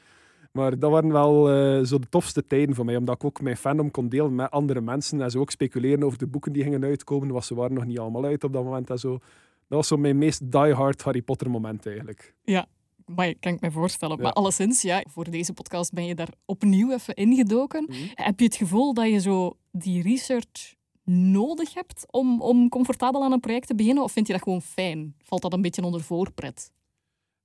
Maar dat waren wel uh, zo de tofste tijden voor mij, omdat ik ook mijn fandom kon delen met andere mensen. En ze ook speculeren over de boeken die gingen uitkomen, want ze waren nog niet allemaal uit op dat moment. En zo. Dat was zo mijn meest die-hard Harry Potter moment eigenlijk. Ja, maar kan ik me voorstellen. Ja. Maar alleszins, ja, voor deze podcast ben je daar opnieuw even ingedoken. Mhm. Heb je het gevoel dat je zo die research nodig hebt om, om comfortabel aan een project te beginnen? Of vind je dat gewoon fijn? Valt dat een beetje onder voorpret?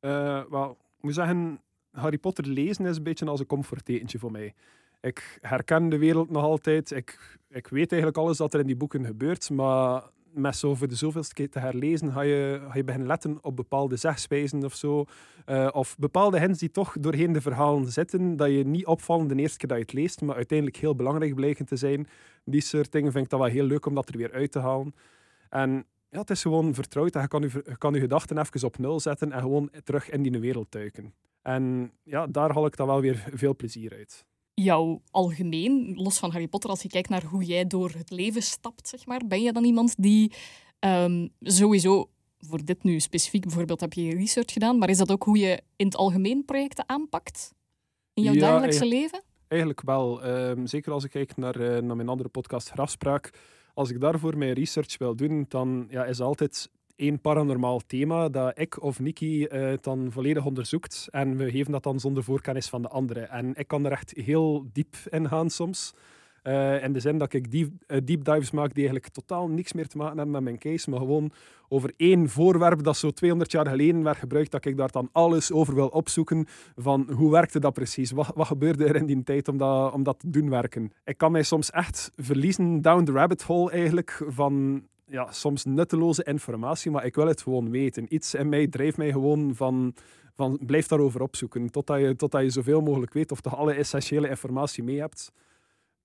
Uh, wel, ik moet zeggen, Harry Potter lezen is een beetje als een comfortetentje voor mij. Ik herken de wereld nog altijd. Ik, ik weet eigenlijk alles wat er in die boeken gebeurt, maar met zo de zoveelste keer te herlezen, ga je, ga je beginnen letten op bepaalde zegswijzen of zo. Uh, of bepaalde hints die toch doorheen de verhalen zitten, dat je niet opvallen de eerste keer dat je het leest, maar uiteindelijk heel belangrijk blijken te zijn. Die soort dingen vind ik dat wel heel leuk om dat er weer uit te halen. En ja, het is gewoon vertrouwd en je kan je, je kan je gedachten even op nul zetten en gewoon terug in die wereld duiken. En ja, daar haal ik dan wel weer veel plezier uit jou algemeen, los van Harry Potter, als je kijkt naar hoe jij door het leven stapt, zeg maar, ben je dan iemand die um, sowieso, voor dit nu specifiek bijvoorbeeld, heb je research gedaan, maar is dat ook hoe je in het algemeen projecten aanpakt? In jouw ja, dagelijkse leven? Eigenlijk wel. Um, zeker als ik kijk naar, uh, naar mijn andere podcast Grafspraak. Als ik daarvoor mijn research wil doen, dan ja, is altijd één paranormaal thema dat ik of Nikki uh, dan volledig onderzoekt. En we geven dat dan zonder voorkennis van de anderen. En ik kan er echt heel diep in gaan soms. Uh, in de zin dat ik deep, uh, dives maak die eigenlijk totaal niks meer te maken hebben met mijn case, maar gewoon over één voorwerp dat zo 200 jaar geleden werd gebruikt, dat ik daar dan alles over wil opzoeken van hoe werkte dat precies? Wat, wat gebeurde er in die tijd om dat, om dat te doen werken? Ik kan mij soms echt verliezen down the rabbit hole eigenlijk van ja, soms nutteloze informatie, maar ik wil het gewoon weten. Iets in mij drijft mij gewoon van, van blijf daarover opzoeken, totdat je, totdat je zoveel mogelijk weet of toch alle essentiële informatie mee hebt.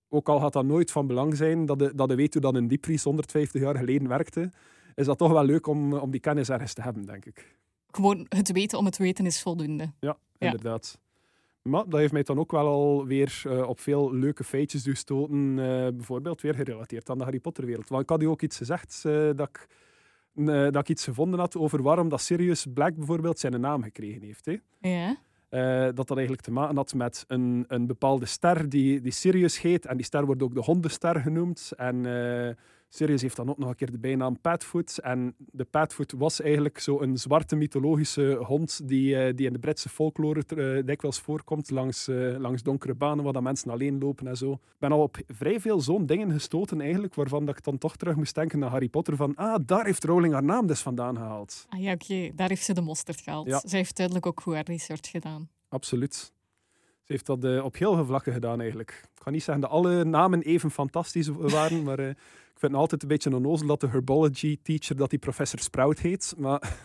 ook al gaat dat nooit van belang zijn, dat je, dat je weet hoe dat een diepvries 150 jaar geleden werkte, is dat toch wel leuk om, om die kennis ergens te hebben, denk ik. Gewoon het weten om het weten is voldoende. Ja, inderdaad. Maar dat heeft mij dan ook wel alweer uh, op veel leuke feitjes gestoten. Uh, bijvoorbeeld weer gerelateerd aan de Harry Potter-wereld. Want ik had u ook iets gezegd uh, dat, ik, dat ik iets gevonden had over waarom dat Sirius Black bijvoorbeeld zijn naam gekregen heeft. Hè. Ja. dat dat eigenlijk te maken had met een, een bepaalde ster die, die Sirius heet. En die ster wordt ook de hondenster genoemd. En Sirius heeft dan ook nog een keer de bijnaam Padfoot. En de Padfoot was eigenlijk zo'n zwarte mythologische hond die, uh, die in de Britse folklore uh, dikwijls voorkomt langs, uh, langs donkere banen waar dat mensen alleen lopen en zo. Ik ben al op vrij veel zo'n dingen gestoten eigenlijk, waarvan dat ik dan toch terug moest denken naar Harry Potter van ah, daar heeft Rowling haar naam dus vandaan gehaald. Ah ja, oké. Daar heeft ze de mosterd gehaald. Ja. Ze heeft duidelijk ook goed haar research gedaan. Absoluut. Ze heeft dat op heel veel vlakken gedaan eigenlijk. Ik ga niet zeggen dat alle namen even fantastisch waren, maar ik vind het altijd een beetje onnozel dat de herbology teacher dat die professor Sprout heet. Maar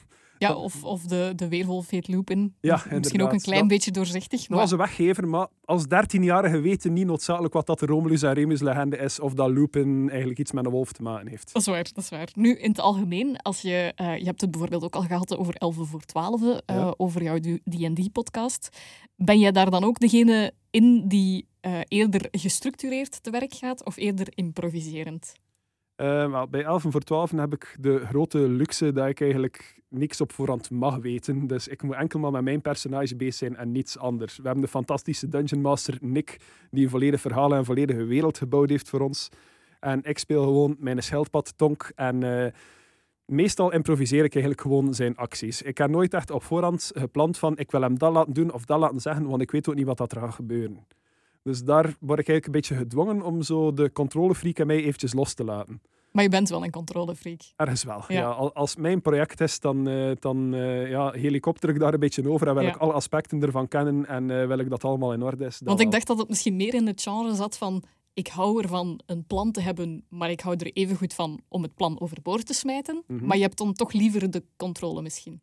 ja, of, of de, de weerwolf heet Lupin. Ja, Misschien ook een klein beetje doorzichtig. Maar... Dat was een weggever, maar als dertienjarige weten niet noodzakelijk wat dat de Romulus en Remus legende is, of dat Lupin eigenlijk iets met een wolf te maken heeft. Dat is waar, dat is waar. Nu, in het algemeen, als je, uh, je hebt het bijvoorbeeld ook al gehad over 11 voor 12, uh, ja. over jouw D&D-podcast. Ben jij daar dan ook degene in die uh, eerder gestructureerd te werk gaat, of eerder improviserend? Uh, bij 11 voor 12 heb ik de grote luxe dat ik eigenlijk niks op voorhand mag weten. Dus ik moet enkel maar met mijn personage bezig zijn en niets anders. We hebben de fantastische Dungeon Master Nick, die een volledig verhaal en een volledige wereld gebouwd heeft voor ons. En ik speel gewoon mijn schildpad Tonk en... Uh, meestal improviseer ik eigenlijk gewoon zijn acties. Ik heb nooit echt op voorhand gepland van ik wil hem dat laten doen of dat laten zeggen, want ik weet ook niet wat er gaat gebeuren. Dus daar word ik eigenlijk een beetje gedwongen om zo de controlefreak in mij eventjes los te laten. Maar je bent wel een controlefreak. Ergens wel, ja. Als mijn project is, dan, uh, dan uh, ja, helikopter ik daar een beetje over en wil ik alle aspecten ervan kennen en uh, wil ik dat allemaal in orde is. Want ik dacht dat het misschien meer in het genre zat van ik hou ervan een plan te hebben, maar ik hou er even goed van om het plan overboord te smijten. Mhm. Maar je hebt dan toch liever de controle misschien.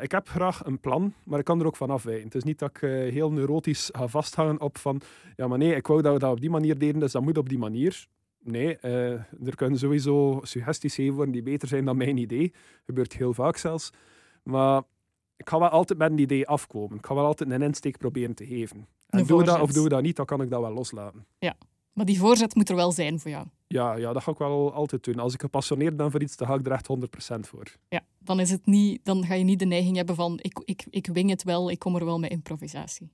Ik heb graag een plan, maar ik kan er ook van afwijken. Het is niet dat ik heel neurotisch ga vasthangen op van ja, maar nee, ik wou dat we dat op die manier deden, dus dat moet op die manier. Nee, uh, er kunnen sowieso suggesties geven worden die beter zijn dan mijn idee. Dat gebeurt heel vaak zelfs. Maar ik ga wel altijd met een idee afkomen. Ik ga wel altijd een insteek proberen te geven. En doe dat of doe dat niet, dan kan ik dat wel loslaten. Ja, maar die voorzet moet er wel zijn voor jou. Ja, ja, dat ga ik wel altijd doen. Als ik gepassioneerd ben voor iets, dan ga ik er echt 100% voor. Ja, dan, is het niet, dan ga je niet de neiging hebben van ik, ik, ik wing het wel, ik kom er wel met improvisatie.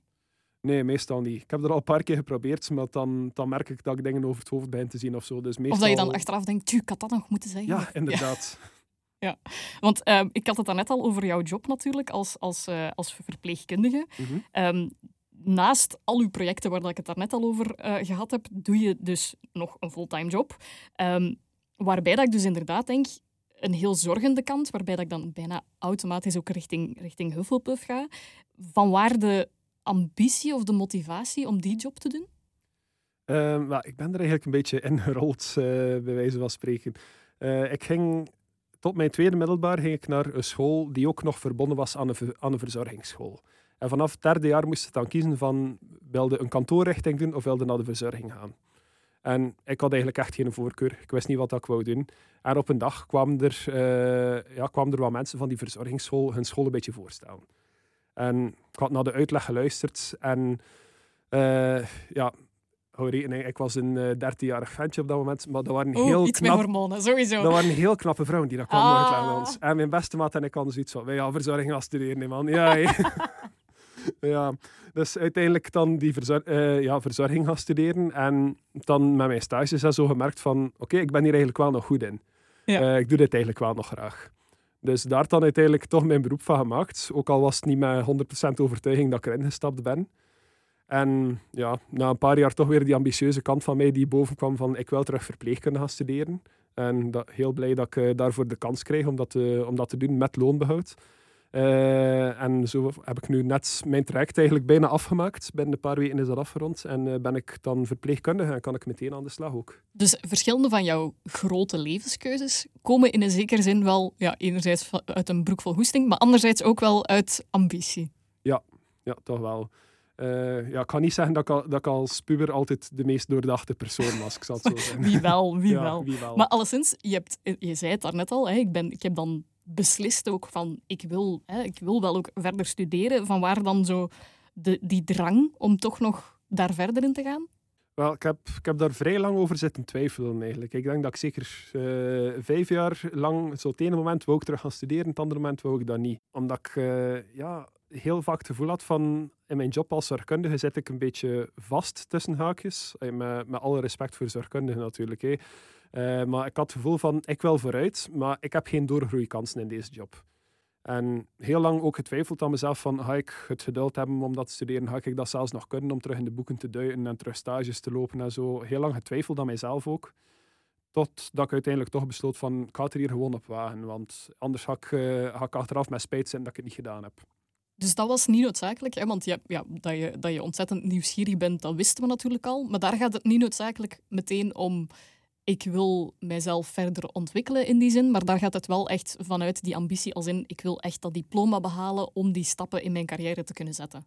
Nee, meestal niet. Ik heb er al een paar keer geprobeerd, maar dan, dan merk ik dat ik dingen over het hoofd begin te zien of zo. Dus meestal... Of dat je dan achteraf denkt, ik had dat nog moeten zeggen. Ja, inderdaad. Ja, want uh, ik had het net al over jouw job natuurlijk als, als, uh, als verpleegkundige. Mhm. um, naast al uw projecten waar ik het daarnet al over uh, gehad heb, doe je dus nog een fulltime job. Um, waarbij dat ik dus inderdaad denk, een heel zorgende kant, waarbij dat ik dan bijna automatisch ook richting, richting Hufflepuff ga. Van waar de ambitie of de motivatie om die job te doen? Uh, ik ben er eigenlijk een beetje ingerold, uh, bij wijze van spreken. Uh, ik ging tot mijn tweede middelbaar ging ik naar een school die ook nog verbonden was aan een, aan een verzorgingsschool. En vanaf het derde jaar moest je dan kiezen van wilde een kantoorrichting doen of wilde naar de verzorging gaan. En ik had eigenlijk echt geen voorkeur. Ik wist niet wat ik wou doen. En op een dag kwamen er, uh, ja, kwamen er wat mensen van die verzorgingsschool hun school een beetje voorstellen. En ik had naar de uitleg geluisterd en uh, ja, hou rekening, ik was een uh, eh, 13-jarig ventje op dat moment, maar dat waren heel iets knap, met hormonen, sowieso. Dat waren heel knappe vrouwen die dat kwamen Ah. uitleggen ons. En mijn beste maat en ik hadden zoiets van, wij gaan verzorging gaan studeren, man. Ja. ja, dus uiteindelijk dan die verzor eh, ja, verzorging gaan studeren en dan met mijn stages en zo gemerkt van, oké, ik ben hier eigenlijk wel nog goed in. Ja. Eh, ik doe dit eigenlijk wel nog graag. Dus daar dan uiteindelijk toch mijn beroep van gemaakt. Ook al was het niet met 100% overtuiging dat ik erin gestapt ben. En ja, na een paar jaar toch weer die ambitieuze kant van mij die boven kwam van ik wil terug verpleegkunde gaan studeren. En dat, heel blij dat ik uh, daarvoor de kans kreeg om dat, te, om dat te doen met loonbehoud. Uh, en zo heb ik nu net mijn traject eigenlijk bijna afgemaakt. Binnen een paar weken is dat afgerond. En uh, ben ik dan verpleegkundige en kan ik meteen aan de slag ook. Dus verschillende van jouw grote levenskeuzes komen in een zekere zin wel, ja, enerzijds uit een broek vol hoesting, maar anderzijds ook wel uit ambitie. Ja, ja toch wel. Uh, ja, ik kan niet zeggen dat ik, al, dat ik als puber altijd de meest doordachte persoon was. Ik zal het zo zeggen. wie wel, wie, Ja, wel. wie wel. Maar alleszins, je, hebt, je zei het daarnet al, hè, ik, ben, ik heb dan beslist ook van, ik wil, hè, ik wil wel ook verder studeren. Van waar dan zo de, die drang om toch nog daar verder in te gaan? Wel, ik heb, ik heb daar vrij lang over zitten twijfelen eigenlijk. Ik denk dat ik zeker eh, vijf jaar lang, zo het ene moment wou ik terug gaan studeren, het andere moment wou ik dat niet. Omdat ik eh, ja, heel vaak het gevoel had van, in mijn job als zorgkundige zit ik een beetje vast tussen haakjes. Eh, Met, met alle respect voor zorgkundigen natuurlijk. Hè. Eh, maar ik had het gevoel van, ik wil vooruit, maar ik heb geen doorgroeikansen in deze job. En heel lang ook getwijfeld aan mezelf van, ga ik het geduld hebben om dat te studeren? Ga ik dat zelfs nog kunnen om terug in de boeken te duiken en terug stages te lopen en zo? Heel lang getwijfeld aan mijzelf ook. Totdat ik uiteindelijk toch besloot van, ik ga het er hier gewoon op wagen. Want anders ga ik, eh, ik achteraf met spijt zijn dat ik het niet gedaan heb. Dus dat was niet noodzakelijk, hè? want je, ja, dat, je, dat je ontzettend nieuwsgierig bent, dat wisten we natuurlijk al. Maar daar gaat het niet noodzakelijk meteen om, ik wil mijzelf verder ontwikkelen in die zin, maar daar gaat het wel echt vanuit die ambitie als in, ik wil echt dat diploma behalen om die stappen in mijn carrière te kunnen zetten.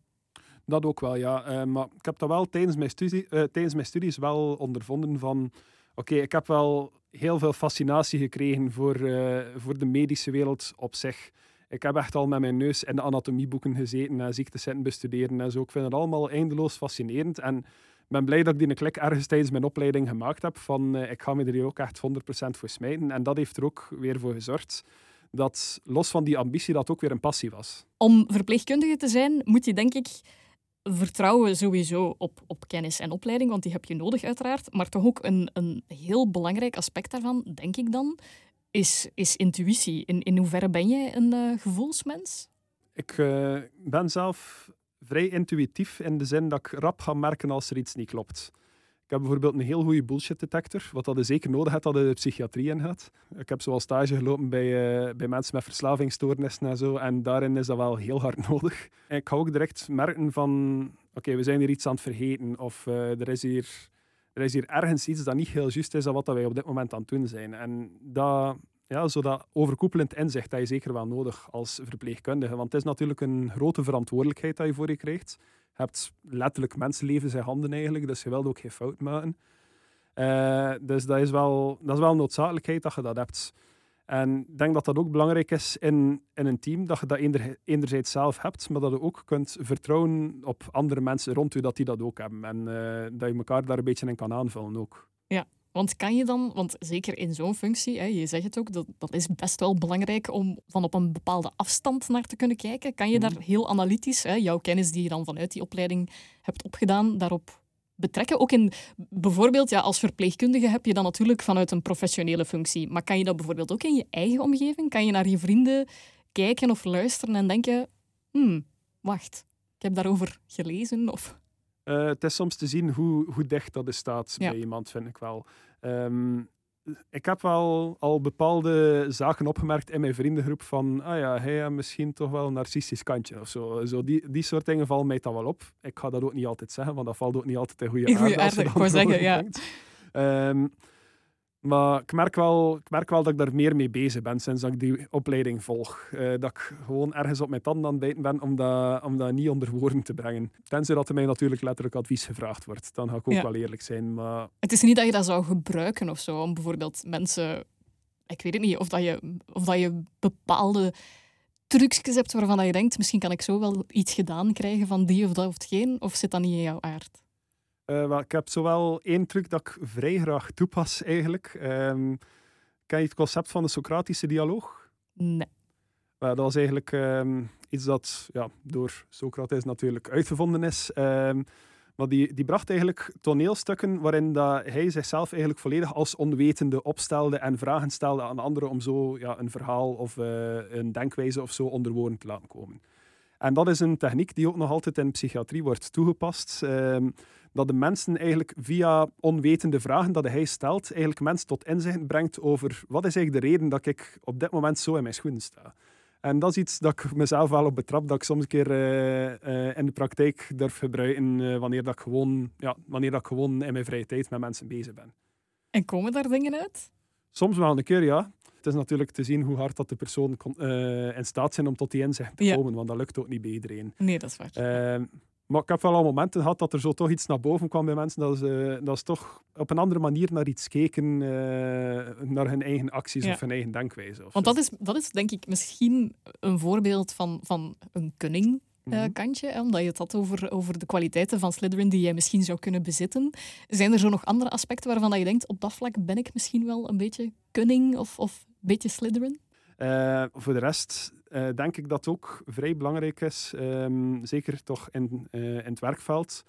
Dat ook wel, ja. Eh, maar ik heb dat wel tijdens mijn, studie, eh, tijdens mijn studies wel ondervonden van... Oké, ik heb wel heel veel fascinatie gekregen voor, eh, voor de medische wereld op zich. Ik heb echt al met mijn neus in de anatomieboeken gezeten en ziektes zitten bestuderen en zo. Ik vind het allemaal eindeloos fascinerend. En ben blij dat ik die klik ergens tijdens mijn opleiding gemaakt heb van eh, ik ga me er hier ook echt 100% voor smijten. En dat heeft er ook weer voor gezorgd dat los van die ambitie dat ook weer een passie was. Om verpleegkundige te zijn, moet je denk ik vertrouwen sowieso op, op kennis en opleiding, want die heb je nodig uiteraard. Maar toch ook een, een heel belangrijk aspect daarvan, denk ik dan, is, is intuïtie. In, in hoeverre ben jij een eh, gevoelsmens? Ik eh, ben zelf vrij intuïtief in de zin dat ik rap ga merken als er iets niet klopt. Ik heb bijvoorbeeld een heel goede bullshit detector, wat dat zeker nodig hebt dat de psychiatrie in gaat. Ik heb zoal stage gelopen bij, eh, bij mensen met verslavingsstoornissen en zo, en daarin is dat wel heel hard nodig. Ik ga ook direct merken van, oké, we zijn hier iets aan het vergeten, of er, is hier, er is hier ergens iets dat niet heel juist is aan wat wij op dit moment aan het doen zijn. En dat, ja, zo dat overkoepelend inzicht dat je zeker wel nodig als verpleegkundige. Want het is natuurlijk een grote verantwoordelijkheid dat je voor je krijgt. Je hebt letterlijk mensenlevens in handen eigenlijk, dus je wilt ook geen fout maken. Eh, dus dat is, wel, dat is wel een noodzakelijkheid dat je dat hebt. En ik denk dat dat ook belangrijk is in, in een team, dat je dat eender, enerzijds zelf hebt, maar dat je ook kunt vertrouwen op andere mensen rond je, dat die dat ook hebben. En eh, dat je elkaar daar een beetje in kan aanvullen ook. Want kan je dan, want zeker in zo'n functie, hè, je zegt het ook, dat, dat is best wel belangrijk om van op een bepaalde afstand naar te kunnen kijken. Kan je daar heel analytisch, hè, jouw kennis die je dan vanuit die opleiding hebt opgedaan, daarop betrekken? Ook in, bijvoorbeeld, ja, als verpleegkundige heb je dan natuurlijk vanuit een professionele functie. Maar kan je dat bijvoorbeeld ook in je eigen omgeving? Kan je naar je vrienden kijken of luisteren en denken, hmm, wacht, ik heb daarover gelezen of... Eh, het is soms te zien hoe, hoe dicht dat is staat Ja. bij iemand, vind ik wel. Ehm, ik heb wel al bepaalde zaken opgemerkt in mijn vriendengroep van, ah ja, hij heeft misschien toch wel een narcistisch kantje of zo. zo die, die soort dingen vallen mij dan wel op. Ik ga dat ook niet altijd zeggen, want dat valt ook niet altijd in goede In goede aarde. aarde, ik wou zeggen, ja. Maar ik merk, wel, ik merk wel dat ik daar meer mee bezig ben sinds dat ik die opleiding volg. Eh, dat ik gewoon ergens op mijn tanden aan het bijten ben om dat, om dat niet onder woorden te brengen. Tenzij dat er mij natuurlijk letterlijk advies gevraagd wordt. Dan ga ik ook Ja. wel eerlijk zijn. Maar Het is niet dat je dat zou gebruiken of zo, om bijvoorbeeld mensen... Ik weet het niet, of dat je, of dat je bepaalde trucjes hebt waarvan dat je denkt, misschien kan ik zo wel iets gedaan krijgen van die of dat of hetgeen, of zit dat niet in jouw aard? Eh, wel, ik heb zowel één truc dat ik vrij graag toepas eigenlijk. Ehm, ken je het concept van de Socratische dialoog? Nee. Wel, dat was eigenlijk ehm, iets dat ja, door Socrates natuurlijk uitgevonden is. Ehm, maar die, die bracht eigenlijk toneelstukken waarin dat hij zichzelf eigenlijk volledig als onwetende opstelde en vragen stelde aan anderen om zo ja, een verhaal of eh, een denkwijze of zo onder woorden te laten komen. En dat is een techniek die ook nog altijd in psychiatrie wordt toegepast. Dat de mensen eigenlijk via onwetende vragen dat hij stelt, eigenlijk mensen tot inzicht brengt over wat is eigenlijk de reden dat ik op dit moment zo in mijn schoenen sta. En dat is iets dat ik mezelf wel op betrap, dat ik soms een keer eh, eh, in de praktijk durf gebruiken eh, wanneer, dat ik gewoon, ja, wanneer dat ik gewoon in mijn vrije tijd met mensen bezig ben. En komen daar dingen uit? Soms wel een keer, ja. Het is natuurlijk te zien hoe hard dat de persoon kon- in staat zijn om tot die inzicht te Ja. komen, want dat lukt ook niet bij iedereen. Nee, dat is waar. Maar ik heb wel al momenten gehad dat er zo toch iets naar boven kwam bij mensen. Dat ze, dat ze toch op een andere manier naar iets keken. Uh, naar hun eigen acties of hun eigen denkwijze. Of Want dat is, dat is denk ik misschien een voorbeeld van, van een kunning. Uh, kantje, omdat je het had over, over de kwaliteiten van Slytherin die jij misschien zou kunnen bezitten. Zijn er zo nog andere aspecten waarvan dat je denkt, op dat vlak ben ik misschien wel een beetje kunning of, of een beetje Slytherin? Uh, voor de rest uh, denk ik dat ook vrij belangrijk is, um, zeker toch in, uh, in het werkveld,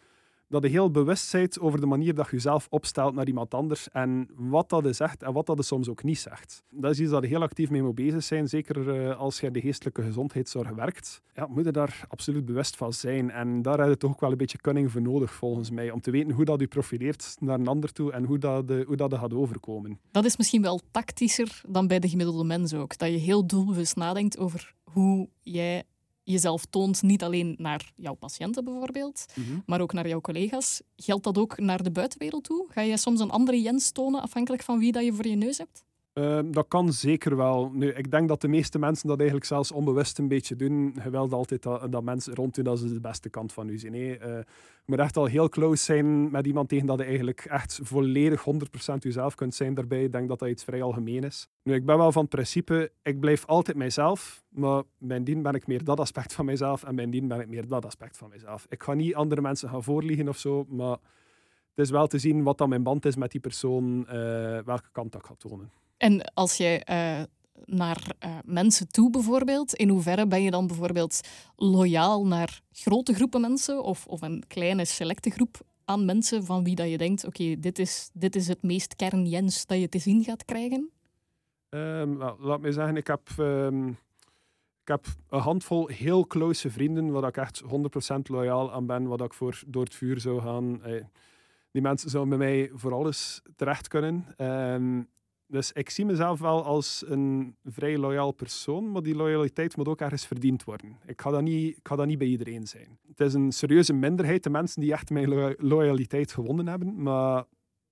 dat je heel bewust bent over de manier dat je jezelf opstelt naar iemand anders en wat dat zegt en wat dat soms ook niet zegt. Dat is iets dat je heel actief mee moet bezig zijn, zeker uh, als je de geestelijke gezondheidszorg werkt. Ja, moet je daar absoluut bewust van zijn en daar heb je toch ook wel een beetje kunning voor nodig volgens mij, om te weten hoe dat je profileert naar een ander toe en hoe dat, de, hoe dat gaat overkomen. Dat is misschien wel tactischer dan bij de gemiddelde mens ook, dat je heel doelbewust nadenkt over hoe jij jezelf toont, niet alleen naar jouw patiënten bijvoorbeeld, mhm. maar ook naar jouw collega's. Geldt dat ook naar de buitenwereld toe? Ga je soms een andere Jens tonen, afhankelijk van wie dat je voor je neus hebt? Ehm, dat kan zeker wel. Nu, ik denk dat de meeste mensen dat eigenlijk zelfs onbewust een beetje doen. Je wilt altijd dat, mensen rond je dat ze de beste kant van u zien. Uh, je moet echt al heel close zijn met iemand tegen dat je eigenlijk echt volledig 100% jezelf kunt zijn daarbij. Ik denk dat dat iets vrij algemeen is. Nu, ik ben wel van het principe, ik blijf altijd mijzelf, maar mijn dien ben ik meer dat aspect van mijzelf en mijn dien ben ik meer dat aspect van mijzelf. Ik ga niet andere mensen gaan voorliegen of zo, maar het is wel te zien wat dan mijn band is met die persoon, uh, welke kant dat ik ga tonen. En als je uh, naar uh, mensen toe bijvoorbeeld, in hoeverre ben je dan bijvoorbeeld loyaal naar grote groepen mensen of, of een kleine selecte groep aan mensen van wie dat je denkt, oké, dit, is, dit is het meest kern Jens dat je te zien gaat krijgen? Um, nou, laat me zeggen, ik heb, um, ik heb een handvol heel close vrienden waar ik echt 100% loyaal aan ben, wat ik voor door het vuur zou gaan. Hey, die mensen zouden bij mij voor alles terecht kunnen. Um, dus ik zie mezelf wel als een vrij loyaal persoon, maar die loyaliteit moet ook ergens verdiend worden. Ik ga dat niet, ik ga dat niet bij iedereen zijn. Het is een serieuze minderheid, de mensen die echt mijn loyaliteit gewonnen hebben. Maar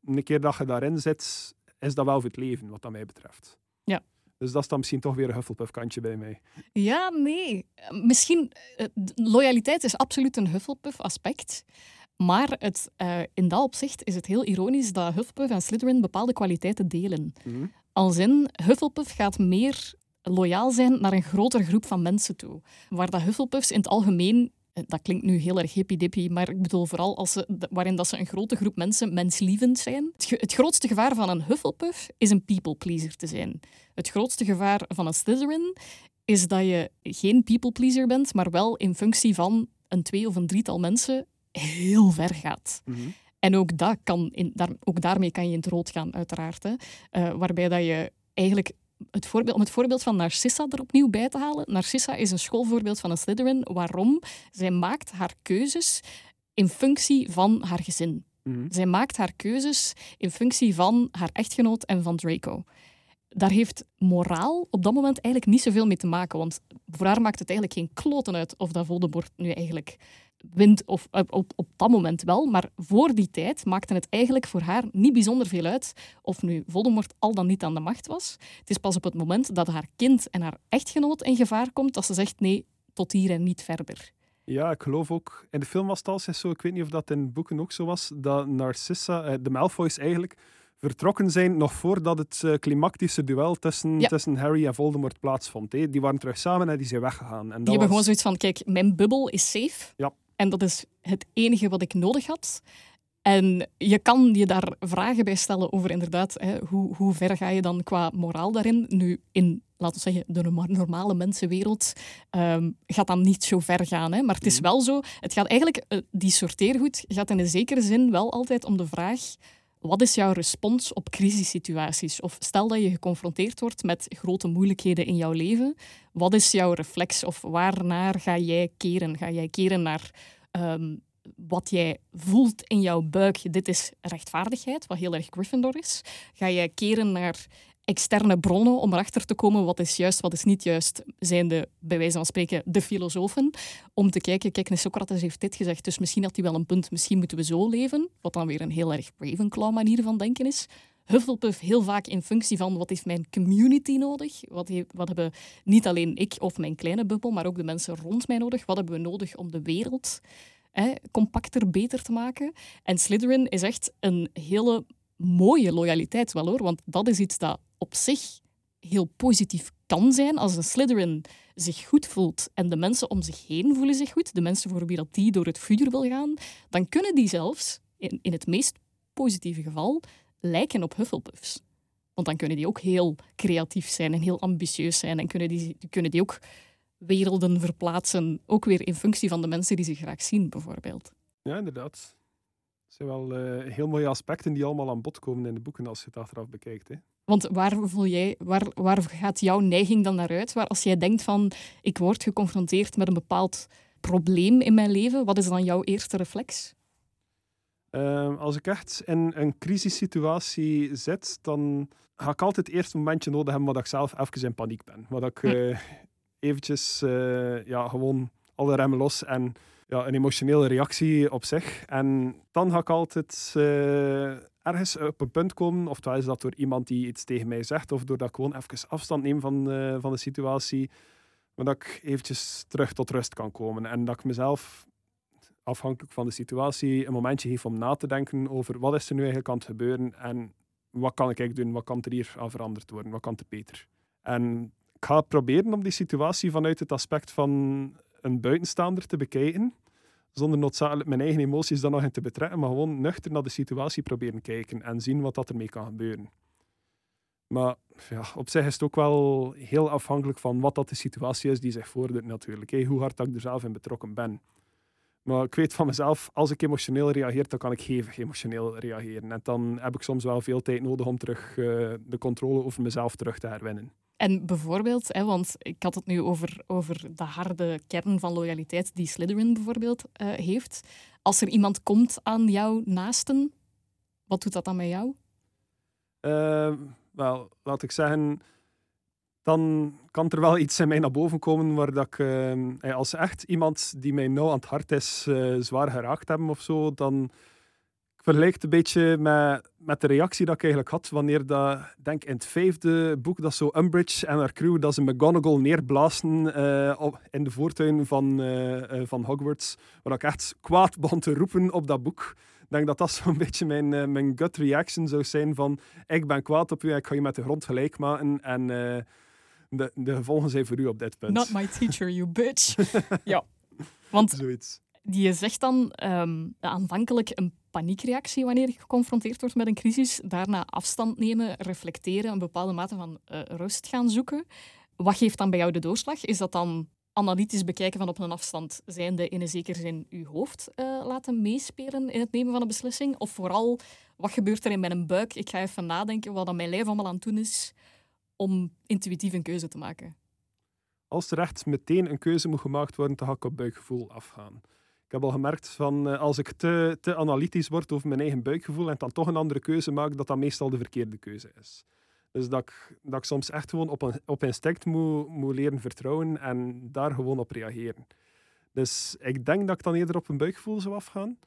een keer dat je daarin zit, is dat wel voor het leven, wat dat mij betreft. Ja. Dus dat is dan misschien toch weer een Hufflepuff-kantje bij mij. Ja, nee. Misschien, uh, loyaliteit is absoluut een Hufflepuff-aspect. Maar het, uh, in dat opzicht is het heel ironisch dat Hufflepuff en Slytherin bepaalde kwaliteiten delen. Mm Als in, Hufflepuff gaat meer loyaal zijn naar een grotere groep van mensen toe. Waar dat Hufflepuffs in het algemeen eh, dat klinkt nu heel erg hippie maar ik bedoel vooral als ze, waarin dat ze een grote groep mensen menslievend zijn. Het, het, grootste gevaar van een Hufflepuff is een people pleaser te zijn. Het grootste gevaar van een Slytherin is dat je geen people pleaser bent, maar wel in functie van een twee of een drietal mensen heel ver gaat. Mhm. En ook, dat kan in, daar, ook daarmee kan je in het rood gaan, uiteraard. Hè. Uh, waarbij dat je eigenlijk het voorbeeld, om het voorbeeld van Narcissa er opnieuw bij te halen. Narcissa is een schoolvoorbeeld van een Slytherin. Waarom? Zij maakt haar keuzes in functie van haar gezin. Mm Zij maakt haar keuzes in functie van haar echtgenoot en van Draco. Daar heeft moraal op dat moment eigenlijk niet zoveel mee te maken. Want voor haar maakt het eigenlijk geen kloten uit of dat Voldemort nu eigenlijk wint of, op, op dat moment wel, maar voor die tijd maakte het eigenlijk voor haar niet bijzonder veel uit of nu Voldemort al dan niet aan de macht was. Het is pas op het moment dat haar kind en haar echtgenoot in gevaar komt dat ze zegt nee, tot hier en niet verder. Ja, ik geloof ook. In de film was het al zo, ik weet niet of dat in boeken ook zo was, dat Narcissa, eh, de Malfoys eigenlijk, vertrokken zijn nog voordat het klimactische duel tussen, tussen Harry en Voldemort plaatsvond. Die waren terug samen en die zijn weggegaan. En die hebben gewoon zoiets van, kijk, mijn bubbel is safe. Ja. En dat is het enige wat ik nodig had. En je kan je daar vragen bij stellen over inderdaad, hè, hoe, hoe ver ga je dan qua moraal daarin? Nu, in, laten we zeggen, de normale mensenwereld um, gaat dan niet zo ver gaan. Hè? Maar het is mhm. wel zo, het gaat eigenlijk, uh, die sorteergoed gaat in een zekere zin wel altijd om de vraag, wat is jouw respons op crisissituaties? Of stel dat je geconfronteerd wordt met grote moeilijkheden in jouw leven, wat is jouw reflex of waarnaar ga jij keren? Ga jij keren naar um, wat jij voelt in jouw buik? Dit is rechtvaardigheid, wat heel erg Gryffindor is. Ga jij keren naar externe bronnen om erachter te komen wat is juist, wat is niet juist, zijn de, bij wijze van spreken, de filosofen. Om te kijken, kijk, Socrates heeft dit gezegd, dus misschien had hij wel een punt, misschien moeten we zo leven. Wat dan weer een heel erg Ravenclaw-manier van denken is. Hufflepuff heel vaak in functie van wat heeft mijn community nodig? Wat, wat hebben niet alleen ik of mijn kleine bubbel, maar ook de mensen rond mij nodig? Wat hebben we nodig om de wereld hè, compacter, beter te maken. En Slytherin is echt een hele mooie loyaliteit wel hoor, want dat is iets dat op zich heel positief kan zijn als een Slytherin zich goed voelt en de mensen om zich heen voelen zich goed, de mensen voor wie dat die door het vuur wil gaan, dan kunnen die zelfs, in, in het meest positieve geval, lijken op Hufflepuffs. Want dan kunnen die ook heel creatief zijn en heel ambitieus zijn en kunnen die, kunnen die ook werelden verplaatsen, ook weer in functie van de mensen die ze graag zien, bijvoorbeeld. Ja, inderdaad. Dat zijn wel uh, heel mooie aspecten die allemaal aan bod komen in de boeken als je het achteraf bekijkt. Hè. Want waar, voel jij, waar, waar gaat jouw neiging dan naar uit? Waar, als jij denkt van, ik word geconfronteerd met een bepaald probleem in mijn leven, wat is dan jouw eerste reflex? Uh, als ik echt in een crisissituatie zit, dan ga ik altijd het eerste momentje nodig hebben waar ik zelf even in paniek ben. Waar ik uh, eventjes uh, ja, gewoon alle remmen los en ja, een emotionele reactie op zich. En dan ga ik altijd uh, ergens op een punt komen, oftewel is dat door iemand die iets tegen mij zegt, of doordat ik gewoon even afstand neem van, uh, van de situatie, maar dat ik eventjes terug tot rust kan komen. En dat ik mezelf, afhankelijk van de situatie, een momentje geef om na te denken over wat is er nu eigenlijk aan het gebeuren en wat kan ik eigenlijk doen, wat kan er hier aan veranderd worden, wat kan er beter. En ik ga proberen om die situatie vanuit het aspect van een buitenstaander te bekijken zonder noodzakelijk mijn eigen emoties dan nog in te betrekken, maar gewoon nuchter naar de situatie proberen kijken en zien wat dat ermee kan gebeuren. Maar ja, op zich is het ook wel heel afhankelijk van wat dat de situatie is die zich voordoet natuurlijk. Hoe hard ik er zelf in betrokken ben. Maar ik weet van mezelf, als ik emotioneel reageer, dan kan ik hevig emotioneel reageren. En dan heb ik soms wel veel tijd nodig om terug uh, de controle over mezelf terug te herwinnen. En bijvoorbeeld, hè, want ik had het nu over, over de harde kern van loyaliteit die Slytherin bijvoorbeeld uh, heeft. Als er iemand komt aan jouw naasten, wat doet dat dan met jou? Uh, wel, laat ik zeggen, dan kan er wel iets in mij naar boven komen waar dat ik, uh, als echt iemand die mij nauw aan het hart is, uh, zwaar geraakt hebben of zo, dan vergelijkt een beetje met, met de reactie dat ik eigenlijk had wanneer dat, denk in het vijfde boek, dat zo Umbridge en haar crew, dat ze McGonagall neerblazen uh, op, in de voortuin van, uh, uh, van Hogwarts, waar ik echt kwaad begon te roepen op dat boek. Ik denk dat dat zo'n beetje mijn, mijn gut reaction zou zijn van ik ben kwaad op u, ik ga je met de grond gelijk maken en de, de gevolgen zijn voor u op dit punt. Not my teacher, you bitch. ja, want Zoiets. Je zegt dan um, aanvankelijk een paniekreactie wanneer je geconfronteerd wordt met een crisis. Daarna afstand nemen, reflecteren, een bepaalde mate van uh, rust gaan zoeken. Wat geeft dan bij jou de doorslag? Is dat dan analytisch bekijken van op een afstand, zijnde in een zekere zin uw hoofd uh, laten meespelen in het nemen van een beslissing? Of vooral, wat gebeurt er in mijn buik? Ik ga even nadenken wat mijn lijf allemaal aan het doen is om intuïtief een keuze te maken. Als er echt meteen een keuze moet gemaakt worden, dan ga ik op buikgevoel afgaan. Ik heb al gemerkt van uh, als ik te, te analytisch word over mijn eigen buikgevoel en dan toch een andere keuze maak, dat dat meestal de verkeerde keuze is. Dus dat ik, dat ik soms echt gewoon op, een, op instinct moet, moet leren vertrouwen en daar gewoon op reageren. Dus ik denk dat ik dan eerder op een buikgevoel zou afgaan.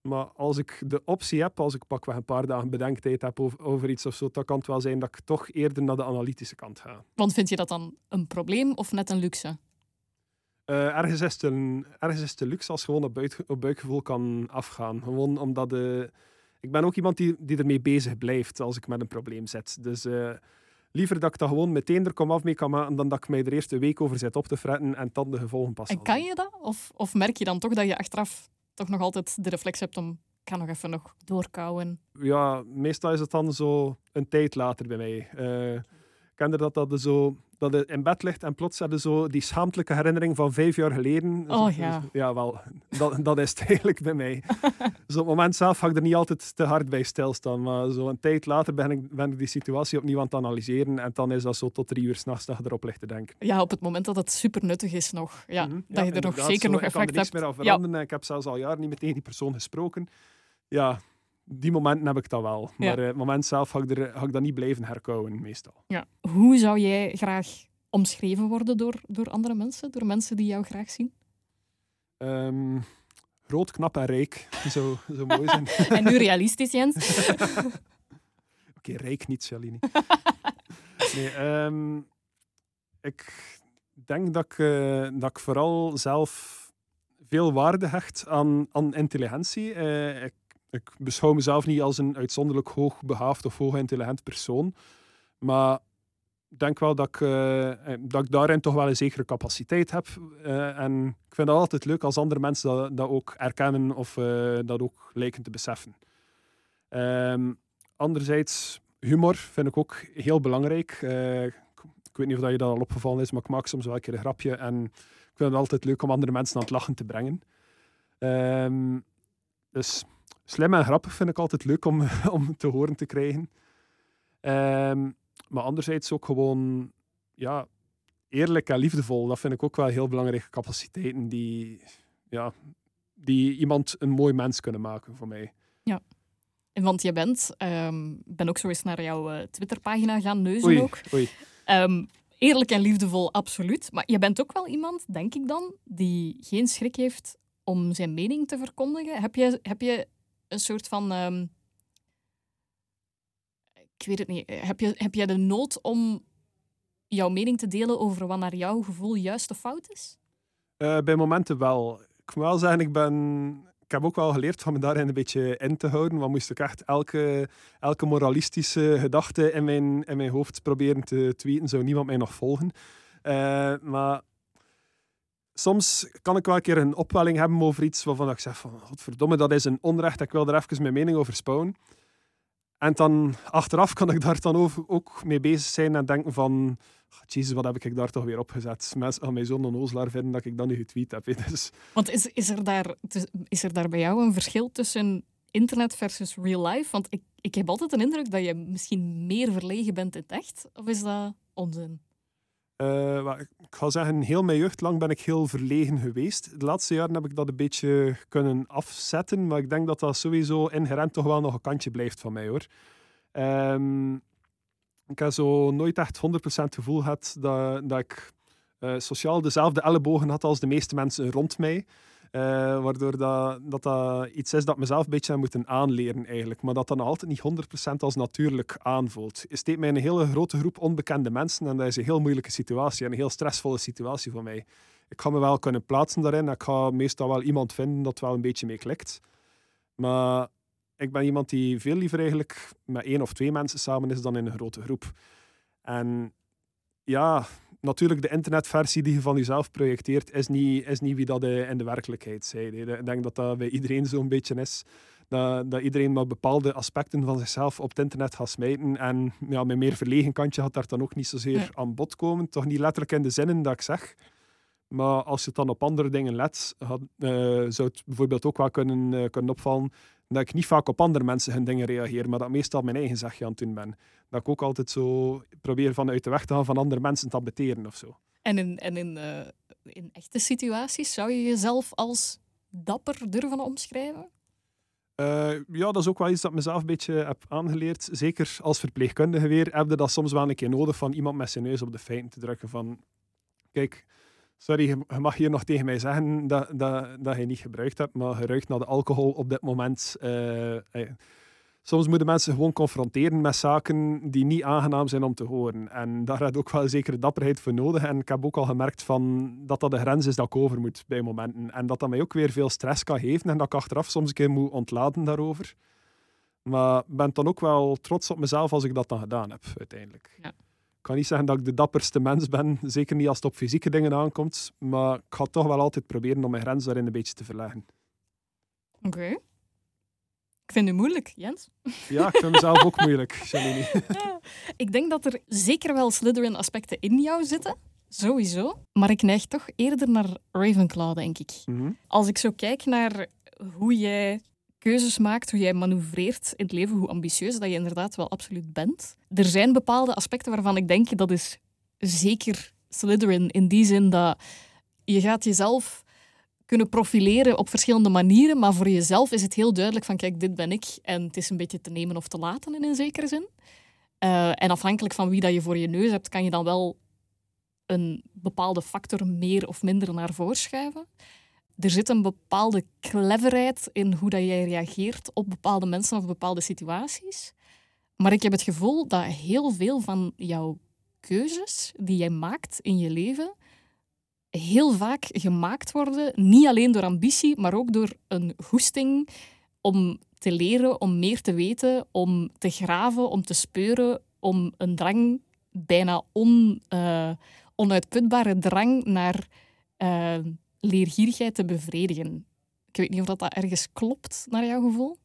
Maar als ik de optie heb, als ik pakweg een paar dagen bedenktijd heb over, over, iets of zo, dan kan het wel zijn dat ik toch eerder naar de analytische kant ga. Want vind je dat dan een probleem of net een luxe? Uh, ergens, is het een, ergens is het een luxe als gewoon op, buik, op buikgevoel kan afgaan. Gewoon omdat de, ik ben ook iemand die, die ermee bezig blijft als ik met een probleem zit. Dus uh, liever dat ik dat gewoon meteen er kom af mee kan maken, dan dat ik mij er eerst een week over zit op te fretten en dan de gevolgen pas En kan je dat? Of, of merk je dan toch dat je achteraf toch nog altijd de reflex hebt om ik ga nog even nog doorkouwen? Ja, meestal is het dan zo een tijd later bij mij. Uh, ik ken dat dat zo dat je in bed ligt en plots je zo die schaamtelijke herinnering van vijf jaar geleden. Oh ja. ja, wel. Dat, dat is het eigenlijk bij mij. zo op het moment zelf ga ik er niet altijd te hard bij stilstaan. Maar zo een tijd later ben ik, ben ik die situatie opnieuw aan het analyseren. En dan is dat zo tot drie uur s'nachts dat je erop ligt te denken. Ja, op het moment dat het super nuttig is nog. Ja, mm -hmm. Dat je er nog zeker zo, nog effect hebt. Ik kan er niks meer aan veranderen. Ja. Ik heb zelfs al jaren niet met die persoon gesproken. Ja, die momenten heb ik dat wel. Maar uh, het moment zelf ga ik, er, ga ik dat niet blijven herkouwen, meestal. Ja. Hoe zou jij graag omschreven worden door, door andere mensen? Door mensen die jou graag zien? Um, groot, knap en rijk. Zo, zo mooi zijn. en nu realistisch, Jens? Oké, okay, rijk niet, Shalini. nee, um, ik denk dat ik, uh, dat ik vooral zelf veel waarde hecht aan, aan intelligentie. Eh, ik, ik beschouw mezelf niet als een uitzonderlijk hoogbegaafd of hoogintelligent persoon. Maar ik denk wel dat ik, eh, eh, dat ik daarin toch wel een zekere capaciteit heb. Eh, en ik vind het altijd leuk als andere mensen dat, ook erkennen of dat ook lijken te beseffen. Ehm, anderzijds, humor vind ik ook heel belangrijk. Ik, ik weet niet of dat je dat al opgevallen is, maar ik maak soms wel een keer een grapje. En ik vind het altijd leuk om andere mensen aan het lachen te brengen. Ehm, dus slim en grappig vind ik altijd leuk om, om te horen te krijgen. Ehm, maar anderzijds ook gewoon ja, eerlijk en liefdevol. Dat vind ik ook wel heel belangrijke capaciteiten die, ja, die iemand een mooi mens kunnen maken voor mij. Want je bent, ehm, ik ben ook zo eens naar jouw eh, Twitterpagina gaan neuzen Oei, ook. oei. Ehm, eerlijk en liefdevol, absoluut. Maar je bent ook wel iemand, denk ik dan, die geen schrik heeft om zijn mening te verkondigen. Heb je, heb je een soort van. ehm, ik weet het niet. Heb je, heb je de nood om jouw mening te delen over wat naar jouw gevoel juist of fout is? Eh, bij momenten wel. Ik moet wel zeggen, ik ben... Ik heb ook wel geleerd van me daarin een beetje in te houden. Want moest ik echt elke, elke moralistische gedachte in mijn, in mijn hoofd proberen te tweeten, zou niemand mij nog volgen. Eh, maar soms kan ik wel een keer een opwelling hebben over iets waarvan ik zeg van, godverdomme, dat is een onrecht. Ik wil er even mijn mening over spouwen. En dan achteraf kan ik daar dan ook mee bezig zijn en denken van, "Ah, jezus, wat heb ik daar toch weer opgezet? Mensen gaan mij zo'n onnozelaar vinden dat ik dat nu getweet heb. Dus, Want is, is, er daar, is er daar bij jou een verschil tussen internet versus real life? Want ik, ik heb altijd een indruk dat je misschien meer verlegen bent in het echt. Of is dat onzin? Eh, ik ga zeggen, heel mijn jeugd lang ben ik heel verlegen geweest. De laatste jaren heb ik dat een beetje kunnen afzetten, maar ik denk dat dat sowieso inherent toch wel nog een kantje blijft van mij hoor. Ehm, ik heb zo nooit echt 100% gevoel gehad dat, dat ik eh, sociaal dezelfde ellebogen had als de meeste mensen rond mij. Eh, waardoor dat, dat dat iets is dat mezelf een beetje heb moeten aanleren eigenlijk. Maar dat dat nog altijd niet 100% als natuurlijk aanvoelt. Je steekt mij een hele grote groep onbekende mensen en dat is een heel moeilijke situatie en een heel stressvolle situatie voor mij. Ik ga me wel kunnen plaatsen daarin. Ik ga meestal wel iemand vinden dat wel een beetje mee klikt. Maar ik ben iemand die veel liever eigenlijk met één of twee mensen samen is dan in een grote groep. En ja, natuurlijk de internetversie die je van jezelf projecteert, is niet, is niet wie dat in de werkelijkheid zei. Ik denk dat dat bij iedereen zo'n beetje is. Dat, dat iedereen maar bepaalde aspecten van zichzelf op het internet gaat smijten. En ja, mijn meer verlegen kantje had daar dan ook niet zozeer Nee. aan bod komen. Toch niet letterlijk in de zinnen dat ik zeg. Maar als je het dan op andere dingen let, had, eh, zou het bijvoorbeeld ook wel kunnen, eh, kunnen opvallen dat ik niet vaak op andere mensen hun dingen reageer, maar dat meestal mijn eigen zegje aan het doen ben. Dat ik ook altijd zo probeer vanuit de weg te gaan van andere mensen te abetteren of zo. En in, en in, eh, in echte situaties zou je jezelf als dapper durven omschrijven? Eh, ja, dat is ook wel iets dat ik mezelf een beetje heb aangeleerd. Zeker als verpleegkundige weer, heb je dat soms wel een keer nodig van iemand met zijn neus op de feiten te drukken van kijk, sorry, je mag hier nog tegen mij zeggen dat, dat, dat je niet gebruikt hebt, maar je ruikt naar de alcohol op dit moment. Eh, eh, soms moeten mensen gewoon confronteren met zaken die niet aangenaam zijn om te horen. En daar heb je ook wel zekere dapperheid voor nodig. En ik heb ook al gemerkt van dat dat de grens is dat ik over moet bij momenten. En dat dat mij ook weer veel stress kan geven en dat ik achteraf soms een keer moet ontladen daarover. Maar ik ben dan ook wel trots op mezelf als ik dat dan gedaan heb, uiteindelijk. Ja. Ik kan niet zeggen dat ik de dapperste mens ben, zeker niet als het op fysieke dingen aankomt, maar ik ga toch wel altijd proberen om mijn grens daarin een beetje te verleggen. Oké. Ik vind het moeilijk, Jens. Ja, ik vind mezelf ook moeilijk, Janine. Ik denk dat er zeker wel Slytherin-aspecten in jou zitten. Sowieso. Maar ik neig toch eerder naar Ravenclaw, denk ik. Mhm. Als ik zo kijk naar hoe jij keuzes maakt, hoe jij manoeuvreert in het leven, hoe ambitieus dat je inderdaad wel absoluut bent. Er zijn bepaalde aspecten waarvan ik denk dat is zeker Slytherin. In die zin dat je gaat jezelf kunnen profileren op verschillende manieren, maar voor jezelf is het heel duidelijk van kijk, dit ben ik en het is een beetje te nemen of te laten in een zekere zin. Eh, en afhankelijk van wie dat je voor je neus hebt, kan je dan wel een bepaalde factor meer of minder naar voren schuiven. Er zit een bepaalde cleverheid in hoe dat jij reageert op bepaalde mensen of bepaalde situaties. Maar ik heb het gevoel dat heel veel van jouw keuzes die jij maakt in je leven heel vaak gemaakt worden, niet alleen door ambitie, maar ook door een goesting om te leren, om meer te weten, om te graven, om te speuren, om een drang, bijna uh, onuitputbare drang naar uh, leergierigheid te bevredigen. Ik weet niet of dat, dat ergens klopt, naar jouw gevoel.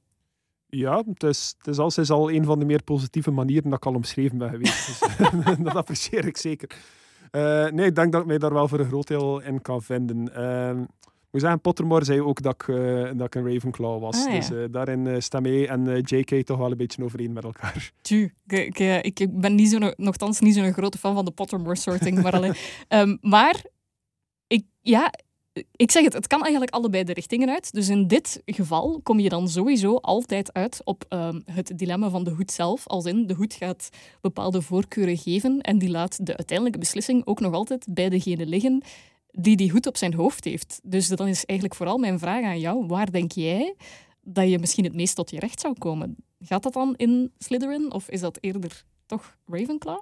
Ja, het is, het is is al een van de meer positieve manieren dat ik al omschreven ben geweest. Dus, dat apprecieer ik zeker. Uh, nee, ik denk dat ik mij daar wel voor een groot deel in kan vinden. Uh, ik moet zeggen, Pottermore zei ook dat ik, uh, dat ik een Ravenclaw was. Ah, dus uh, daarin uh, stem hij en JK toch wel een beetje overeen met elkaar. Tju, ik, ik, ik ben niet zo, nogthans niet zo'n grote fan van de Pottermore sorting. maar, alleen, um, maar ik, ja, ik zeg het, het kan eigenlijk allebei de richtingen uit. Dus in dit geval kom je dan sowieso altijd uit op um, het dilemma van de hoed zelf. Als in, de hoed gaat bepaalde voorkeuren geven en die laat de uiteindelijke beslissing ook nog altijd bij degene liggen die die hoed op zijn hoofd heeft. Dus dan is eigenlijk vooral mijn vraag aan jou. Waar denk jij dat je misschien het meest tot je recht zou komen? Gaat dat dan in Slytherin of is dat eerder toch Ravenclaw?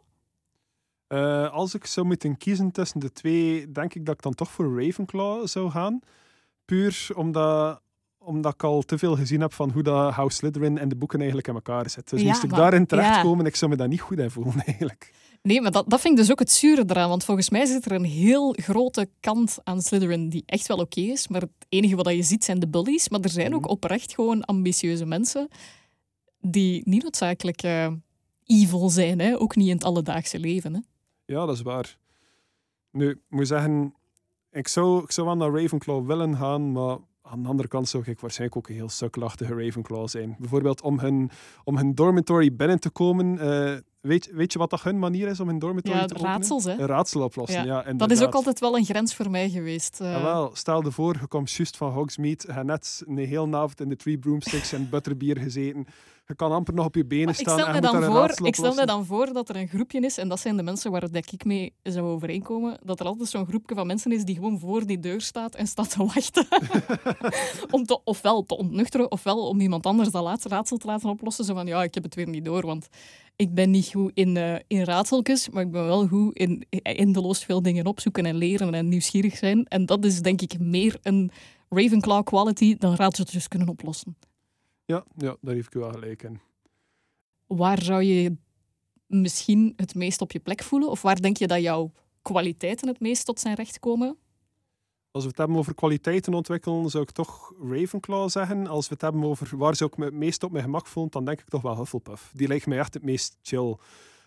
Uh, als ik zou moeten kiezen tussen de twee, denk ik dat ik dan toch voor Ravenclaw zou gaan. Puur omdat, omdat ik al te veel gezien heb van hoe dat House Slytherin en de boeken eigenlijk in elkaar zitten. Dus ja, moest ik daarin terechtkomen, ja. ik zou me daar niet goed in voelen eigenlijk. Nee, maar dat, dat vind ik dus ook het zure eraan. Want volgens mij zit er een heel grote kant aan Slytherin die echt wel oké is. Maar het enige wat je ziet zijn de bullies. Maar er zijn ook mhm. oprecht gewoon ambitieuze mensen die niet noodzakelijk uh, evil zijn. Hè? Ook niet in het alledaagse leven. Hè? Ja, dat is waar. Nu, ik moet zeggen, ik zou, ik zou wel naar Ravenclaw willen gaan, maar aan de andere kant zou ik waarschijnlijk ook een heel sukkelachtige Ravenclaw zijn. Bijvoorbeeld om hun, om hun dormitory binnen te komen. Uh, weet, weet je wat dat hun manier is om hun dormitory ja, te openen? raadsels, hè? Een raadsel oplossen, ja. ja dat is ook altijd wel een grens voor mij geweest. Uh... Ja, wel, stel je voor, je komt juist van Hogsmeade, je hebt net een heel avond in de Three Broomsticks en butterbier gezeten je kan amper nog op je benen staan. Ik stel, me dan voor, ik stel me dan voor dat er een groepje is, en dat zijn de mensen waar ik mee zou overeenkomen, dat er altijd zo'n groepje van mensen is die gewoon voor die deur staat en staat te wachten. om te, ofwel te ontnuchteren, ofwel om iemand anders dat laatste raadsel te laten oplossen. Zo van, ja, ik heb het weer niet door, want ik ben niet goed in, uh, in raadseltjes, maar ik ben wel goed in eindeloos veel dingen opzoeken en leren en nieuwsgierig zijn. En dat is denk ik meer een Ravenclaw quality dan raadseltjes kunnen oplossen. Ja, ja, daar heeft ik wel gelijk in. Waar zou je misschien het meest op je plek voelen? Of waar denk je dat jouw kwaliteiten het meest tot zijn recht komen? Als we het hebben over kwaliteiten ontwikkelen, zou ik toch Ravenclaw zeggen. Als we het hebben over waar zou ik me het meest op mijn gemak voelen, dan denk ik toch wel Hufflepuff. Die lijkt mij echt het meest chill.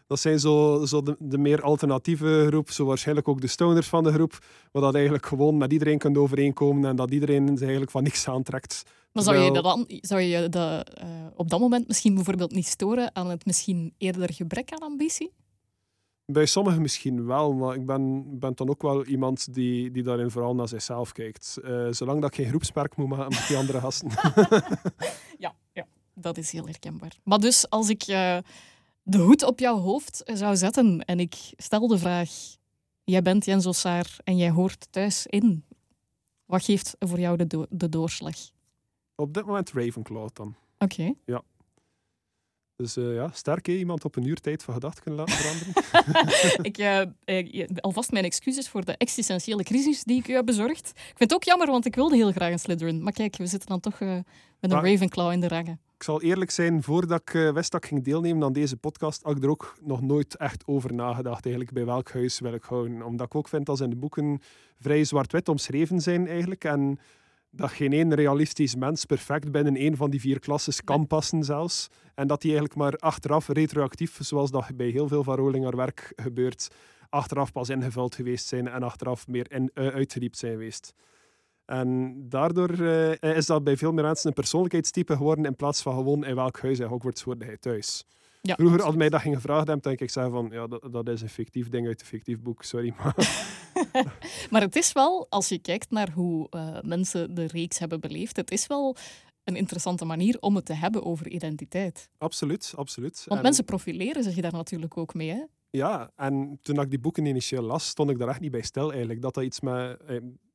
Dat zijn zo, zo de, de, meer alternatieve groep, zo waarschijnlijk ook de stoners van de groep, waar dat eigenlijk gewoon met iedereen kunt overeenkomen en dat iedereen zich eigenlijk van niks aantrekt. Maar zou je, dat dan, zou je uh, op dat moment misschien bijvoorbeeld niet storen aan het misschien eerder gebrek aan ambitie? Bij sommigen misschien wel, maar ik ben, ben dan ook wel iemand die, die daarin vooral naar zichzelf kijkt. Uh, zolang dat ik geen groepsmerk moet maken met die andere gasten. ja, ja, dat is heel herkenbaar. Maar dus als ik uh, de hoed op jouw hoofd zou zetten en ik stel de vraag: jij bent Jens Ossaar en jij hoort thuis in. Wat geeft voor jou de, do de doorslag? Op dit moment Ravenclaw dan. Oké. Ja. Dus uh, ja, sterk iemand op een uur tijd van gedachten kunnen laten veranderen. ik, uh, alvast mijn excuses voor de existentiële crisis die ik u heb bezorgd. Ik vind het ook jammer, want ik wilde heel graag een Slytherin. Maar kijk, we zitten dan toch met een Ravenclaw in de rangen. Ik zal eerlijk zijn, voordat ik wist dat ik ging deelnemen aan deze podcast, had ik er ook nog nooit echt over nagedacht, eigenlijk, bij welk huis wil ik houden. Omdat ik ook vind dat ze in de boeken vrij zwart-wit omschreven zijn, eigenlijk. En dat geen één realistisch mens perfect binnen een van die vier klasses kan passen zelfs. En dat die eigenlijk maar achteraf, retroactief, zoals dat bij heel veel van Rowling haar werk gebeurt, achteraf pas ingevuld geweest zijn en achteraf meer in, uh, uitgediept zijn geweest. En daardoor uh, is dat bij veel meer mensen een persoonlijkheidstype geworden in plaats van gewoon in welk huis in Hogwarts hoorde hij thuis. Ja, Vroeger, als mij dat ging gevraagd hebben, denk ik zei van ja, dat, dat is een fictief ding uit een fictief boek, sorry. Maar, maar het is wel, als je kijkt naar hoe uh, mensen de reeks hebben beleefd, het is wel een interessante manier om het te hebben over identiteit. Absoluut, absoluut. Want mensen profileren zich daar natuurlijk ook mee. Hè? Ja, en toen ik die boeken initieel las, stond ik daar echt niet bij stil eigenlijk. Dat dat iets met...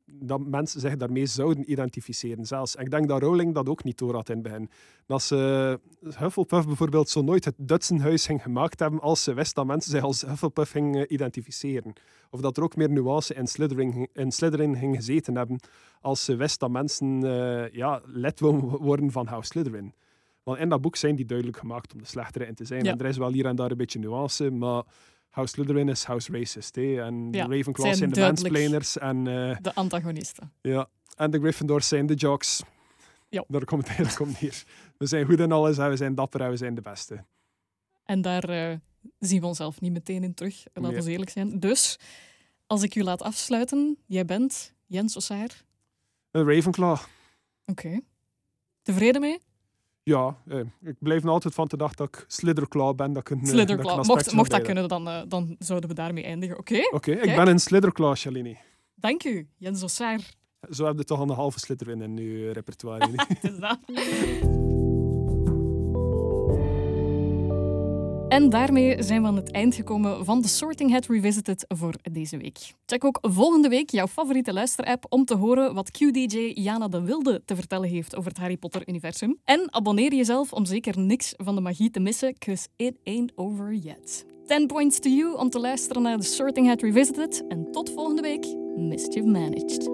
Eh, dat mensen zich daarmee zouden identificeren zelfs. En ik denk dat Rowling dat ook niet door had in het begin. Dat ze Hufflepuff bijvoorbeeld zo nooit het Dutsenhuis ging gemaakt hebben als ze wist dat mensen zich als Hufflepuff gingen identificeren. Of dat er ook meer nuance in Slytherin, in Slytherin ging gezeten hebben als ze wist dat mensen uh, ja, lid worden van House Slytherin. Want in dat boek zijn die duidelijk gemaakt om de slechtere in te zijn. En er is wel hier en daar een beetje nuance, maar House Slytherin is House Racist. Hè? En de Ravenclaw zijn, de mansplainers. En, uh, de antagonisten. Ja, en de Gryffindors zijn de jocks. Ja. Daar komt het komt hier. We zijn goed in alles en we zijn dapper en we zijn de beste. En daar uh, zien we onszelf niet meteen in terug, laten we eerlijk zijn. Dus, als ik u laat afsluiten, jij bent Jens Ossaar? Een Ravenclaw. Oké. Okay. Tevreden mee? Ja, eh, ik blijf nog altijd van de dag dat ik Slitherclaw ben. Dat ik een, eh. Dat mocht, mocht dat kunnen, dan, uh, dan zouden we daarmee eindigen. Oké. Oké, ik ben een Slitherclaw, Shalini. Dank u, Jens Ossaar. Zo heb je toch al een halve Slytherin in uw repertoire. is dat. En daarmee zijn we aan het eind gekomen van de Sorting Hat Revisited voor deze week. Check ook volgende week jouw favoriete luisterapp om te horen wat QDJ Jana de Wilde te vertellen heeft over het Harry Potter-universum. En abonneer jezelf om zeker niks van de magie te missen, cause it ain't over yet. 10 points to you om te luisteren naar de Sorting Hat Revisited. En tot volgende week. Mischief managed.